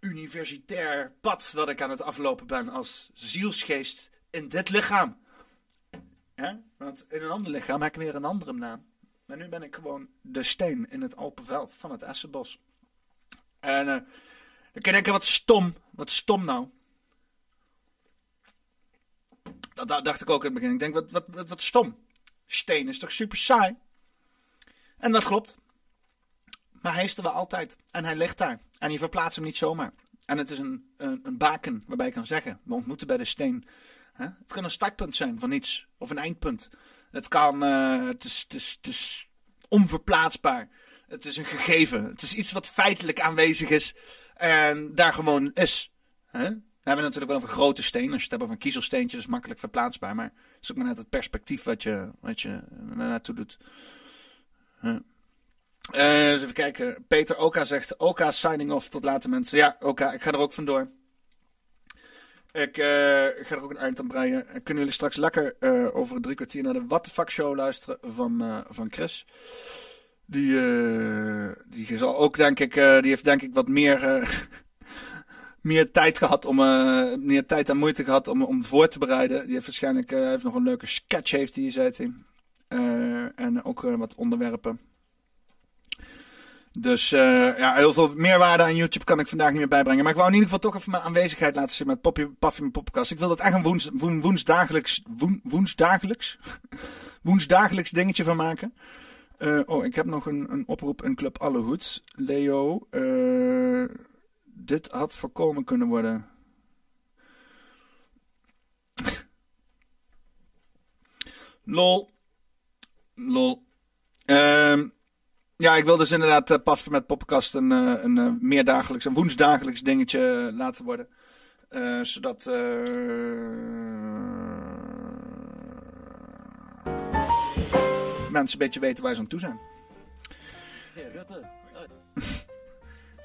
universitair pad wat ik aan het aflopen ben als zielsgeest in dit lichaam. Hè? Want in een ander lichaam heb ik weer een andere naam. Maar nu ben ik gewoon de steen in het open veld van het Essenbos. En eh, dan denken, wat stom. Wat stom nou. Dat, dacht ik ook in het begin. Ik denk, wat, wat, wat, wat stom. Steen is toch super saai? En dat klopt. Maar hij is er wel altijd. En hij ligt daar. En je verplaatst hem niet zomaar. En het is een, een, een baken waarbij je kan zeggen: we ontmoeten bij de steen. Hè? Het kan een startpunt zijn van iets. Of een eindpunt. Het kan. eh, het, is, het, is, het is onverplaatsbaar. Het is een gegeven. Het is iets wat feitelijk aanwezig is. En daar gewoon is. Hè? Dan hebben we natuurlijk wel over grote steen. Als je het hebt over een kiezelsteentje, is het makkelijk verplaatsbaar. Maar het is ook maar net het perspectief wat je, wat je naartoe doet. Huh. Eh, even kijken. Peter Oka zegt: Oka signing off tot later mensen. Ja, Oka, ik ga er ook vandoor. Ik eh, ga er ook een eind aan breien. En Kunnen jullie straks lekker eh, over drie kwartier naar de What the Fuck Show luisteren van, eh, van Chris? Die, eh, die zal ook, denk ik, eh, die heeft denk ik wat meer, eh, meer tijd gehad om, eh, meer tijd en moeite gehad om, om voor te bereiden. Die heeft waarschijnlijk, eh, heeft nog een leuke sketch, heeft hij, zei hij. Eh, en ook eh, wat onderwerpen. Dus eh, ja, heel veel meerwaarde aan YouTube kan ik vandaag niet meer bijbrengen. Maar ik wou in ieder geval toch even mijn aanwezigheid laten zien met Poppy, Puffy mijn podcast. Ik wil dat echt een woens, woen, woensdagelijks, woen, woensdagelijks, woensdagelijks dingetje van maken. Eh, oh, ik heb nog een, een oproep in Club Allehoed. Leo, eh, dit had voorkomen kunnen worden. Lol. Lol. Ehm, ja, ik wil dus inderdaad uh, Paffen met Poppenkast een, eh, een eh, meerdagelijks, een woensdagelijks dingetje laten worden. Eh, zodat eh, mensen een beetje weten waar ze aan toe zijn.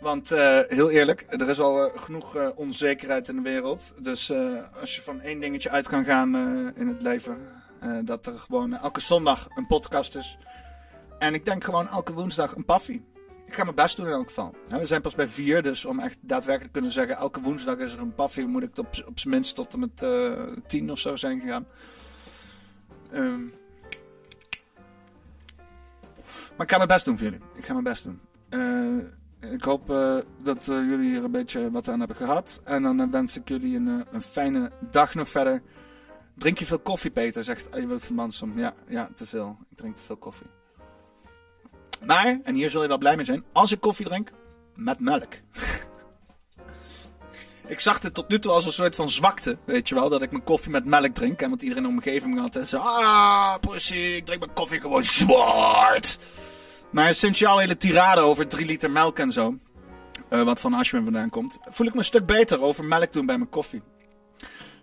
Want eh, heel eerlijk, er is al eh, genoeg eh, onzekerheid in de wereld. Dus eh, als je van één dingetje uit kan gaan eh, in het leven, eh, dat er gewoon elke zondag een podcast is. En ik denk gewoon elke woensdag een paffie. Ik ga mijn best doen in elk geval. We zijn pas bij vier, dus om echt daadwerkelijk te kunnen zeggen... elke woensdag is er een paffie, moet ik op, op zijn minst tot en met eh, tien of zo zijn gegaan. Ehm. Maar ik ga mijn best doen voor jullie. Ik ga mijn best doen. Eh, ik hoop eh, dat jullie hier een beetje wat aan hebben gehad. En dan wens ik jullie een, een fijne dag nog verder. Drink je veel koffie, Peter? Zegt Ewout van Mansom. Ja, ja, te veel. Ik drink te veel koffie. Maar, en hier zul je wel blij mee zijn, als ik koffie drink, met melk. ik zag dit tot nu toe als een soort van zwakte, weet je wel, dat ik mijn koffie met melk drink. En want iedereen in de omgeving had en zo, ah, pussy, ik drink mijn koffie gewoon zwart. Maar sinds jouw hele tirade over 3 liter melk en zo, eh, wat van Ashwin vandaan komt, voel ik me een stuk beter over melk doen bij mijn koffie.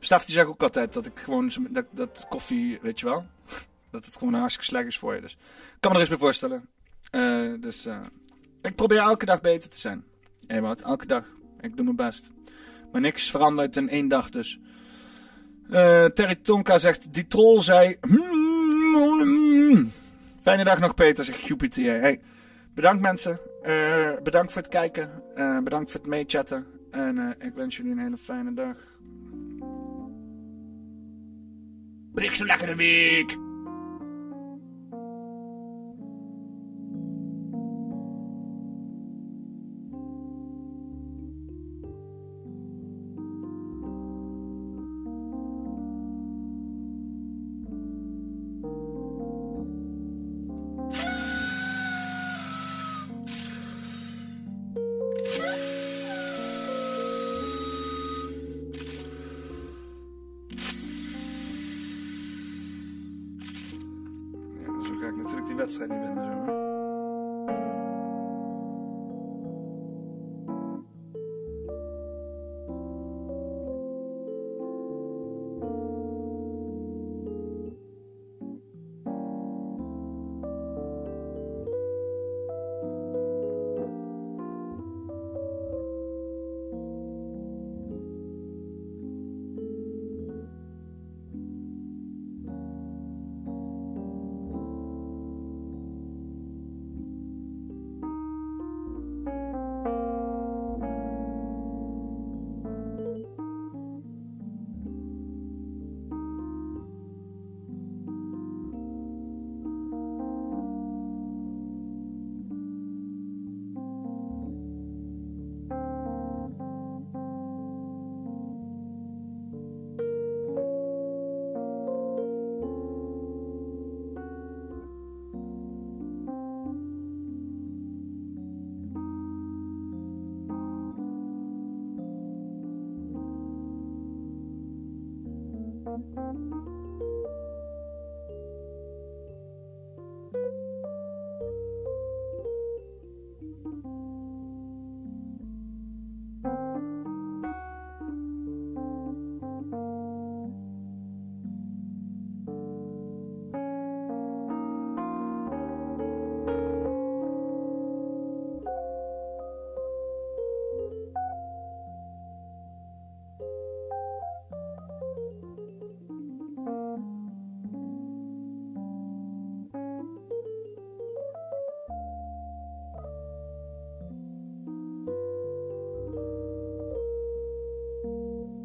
Staf die zegt ook altijd dat ik gewoon, dat, dat koffie, weet je wel, dat het gewoon hartstikke slecht is voor je. Dus ik kan me er eens bij voorstellen. Eh, dus eh, ik probeer elke dag beter te zijn. Ewout, elke dag. Ik doe mijn best. Maar niks verandert in één dag dus. Eh, Terry Tonka zegt, die troll zei... "Hmm, Fijne dag nog Peter, zegt QPTA. Hey, bedankt mensen. Bedankt voor het kijken. Bedankt voor het meechatten. En ik wens jullie een hele fijne dag. Brik zo lekker de week! Ik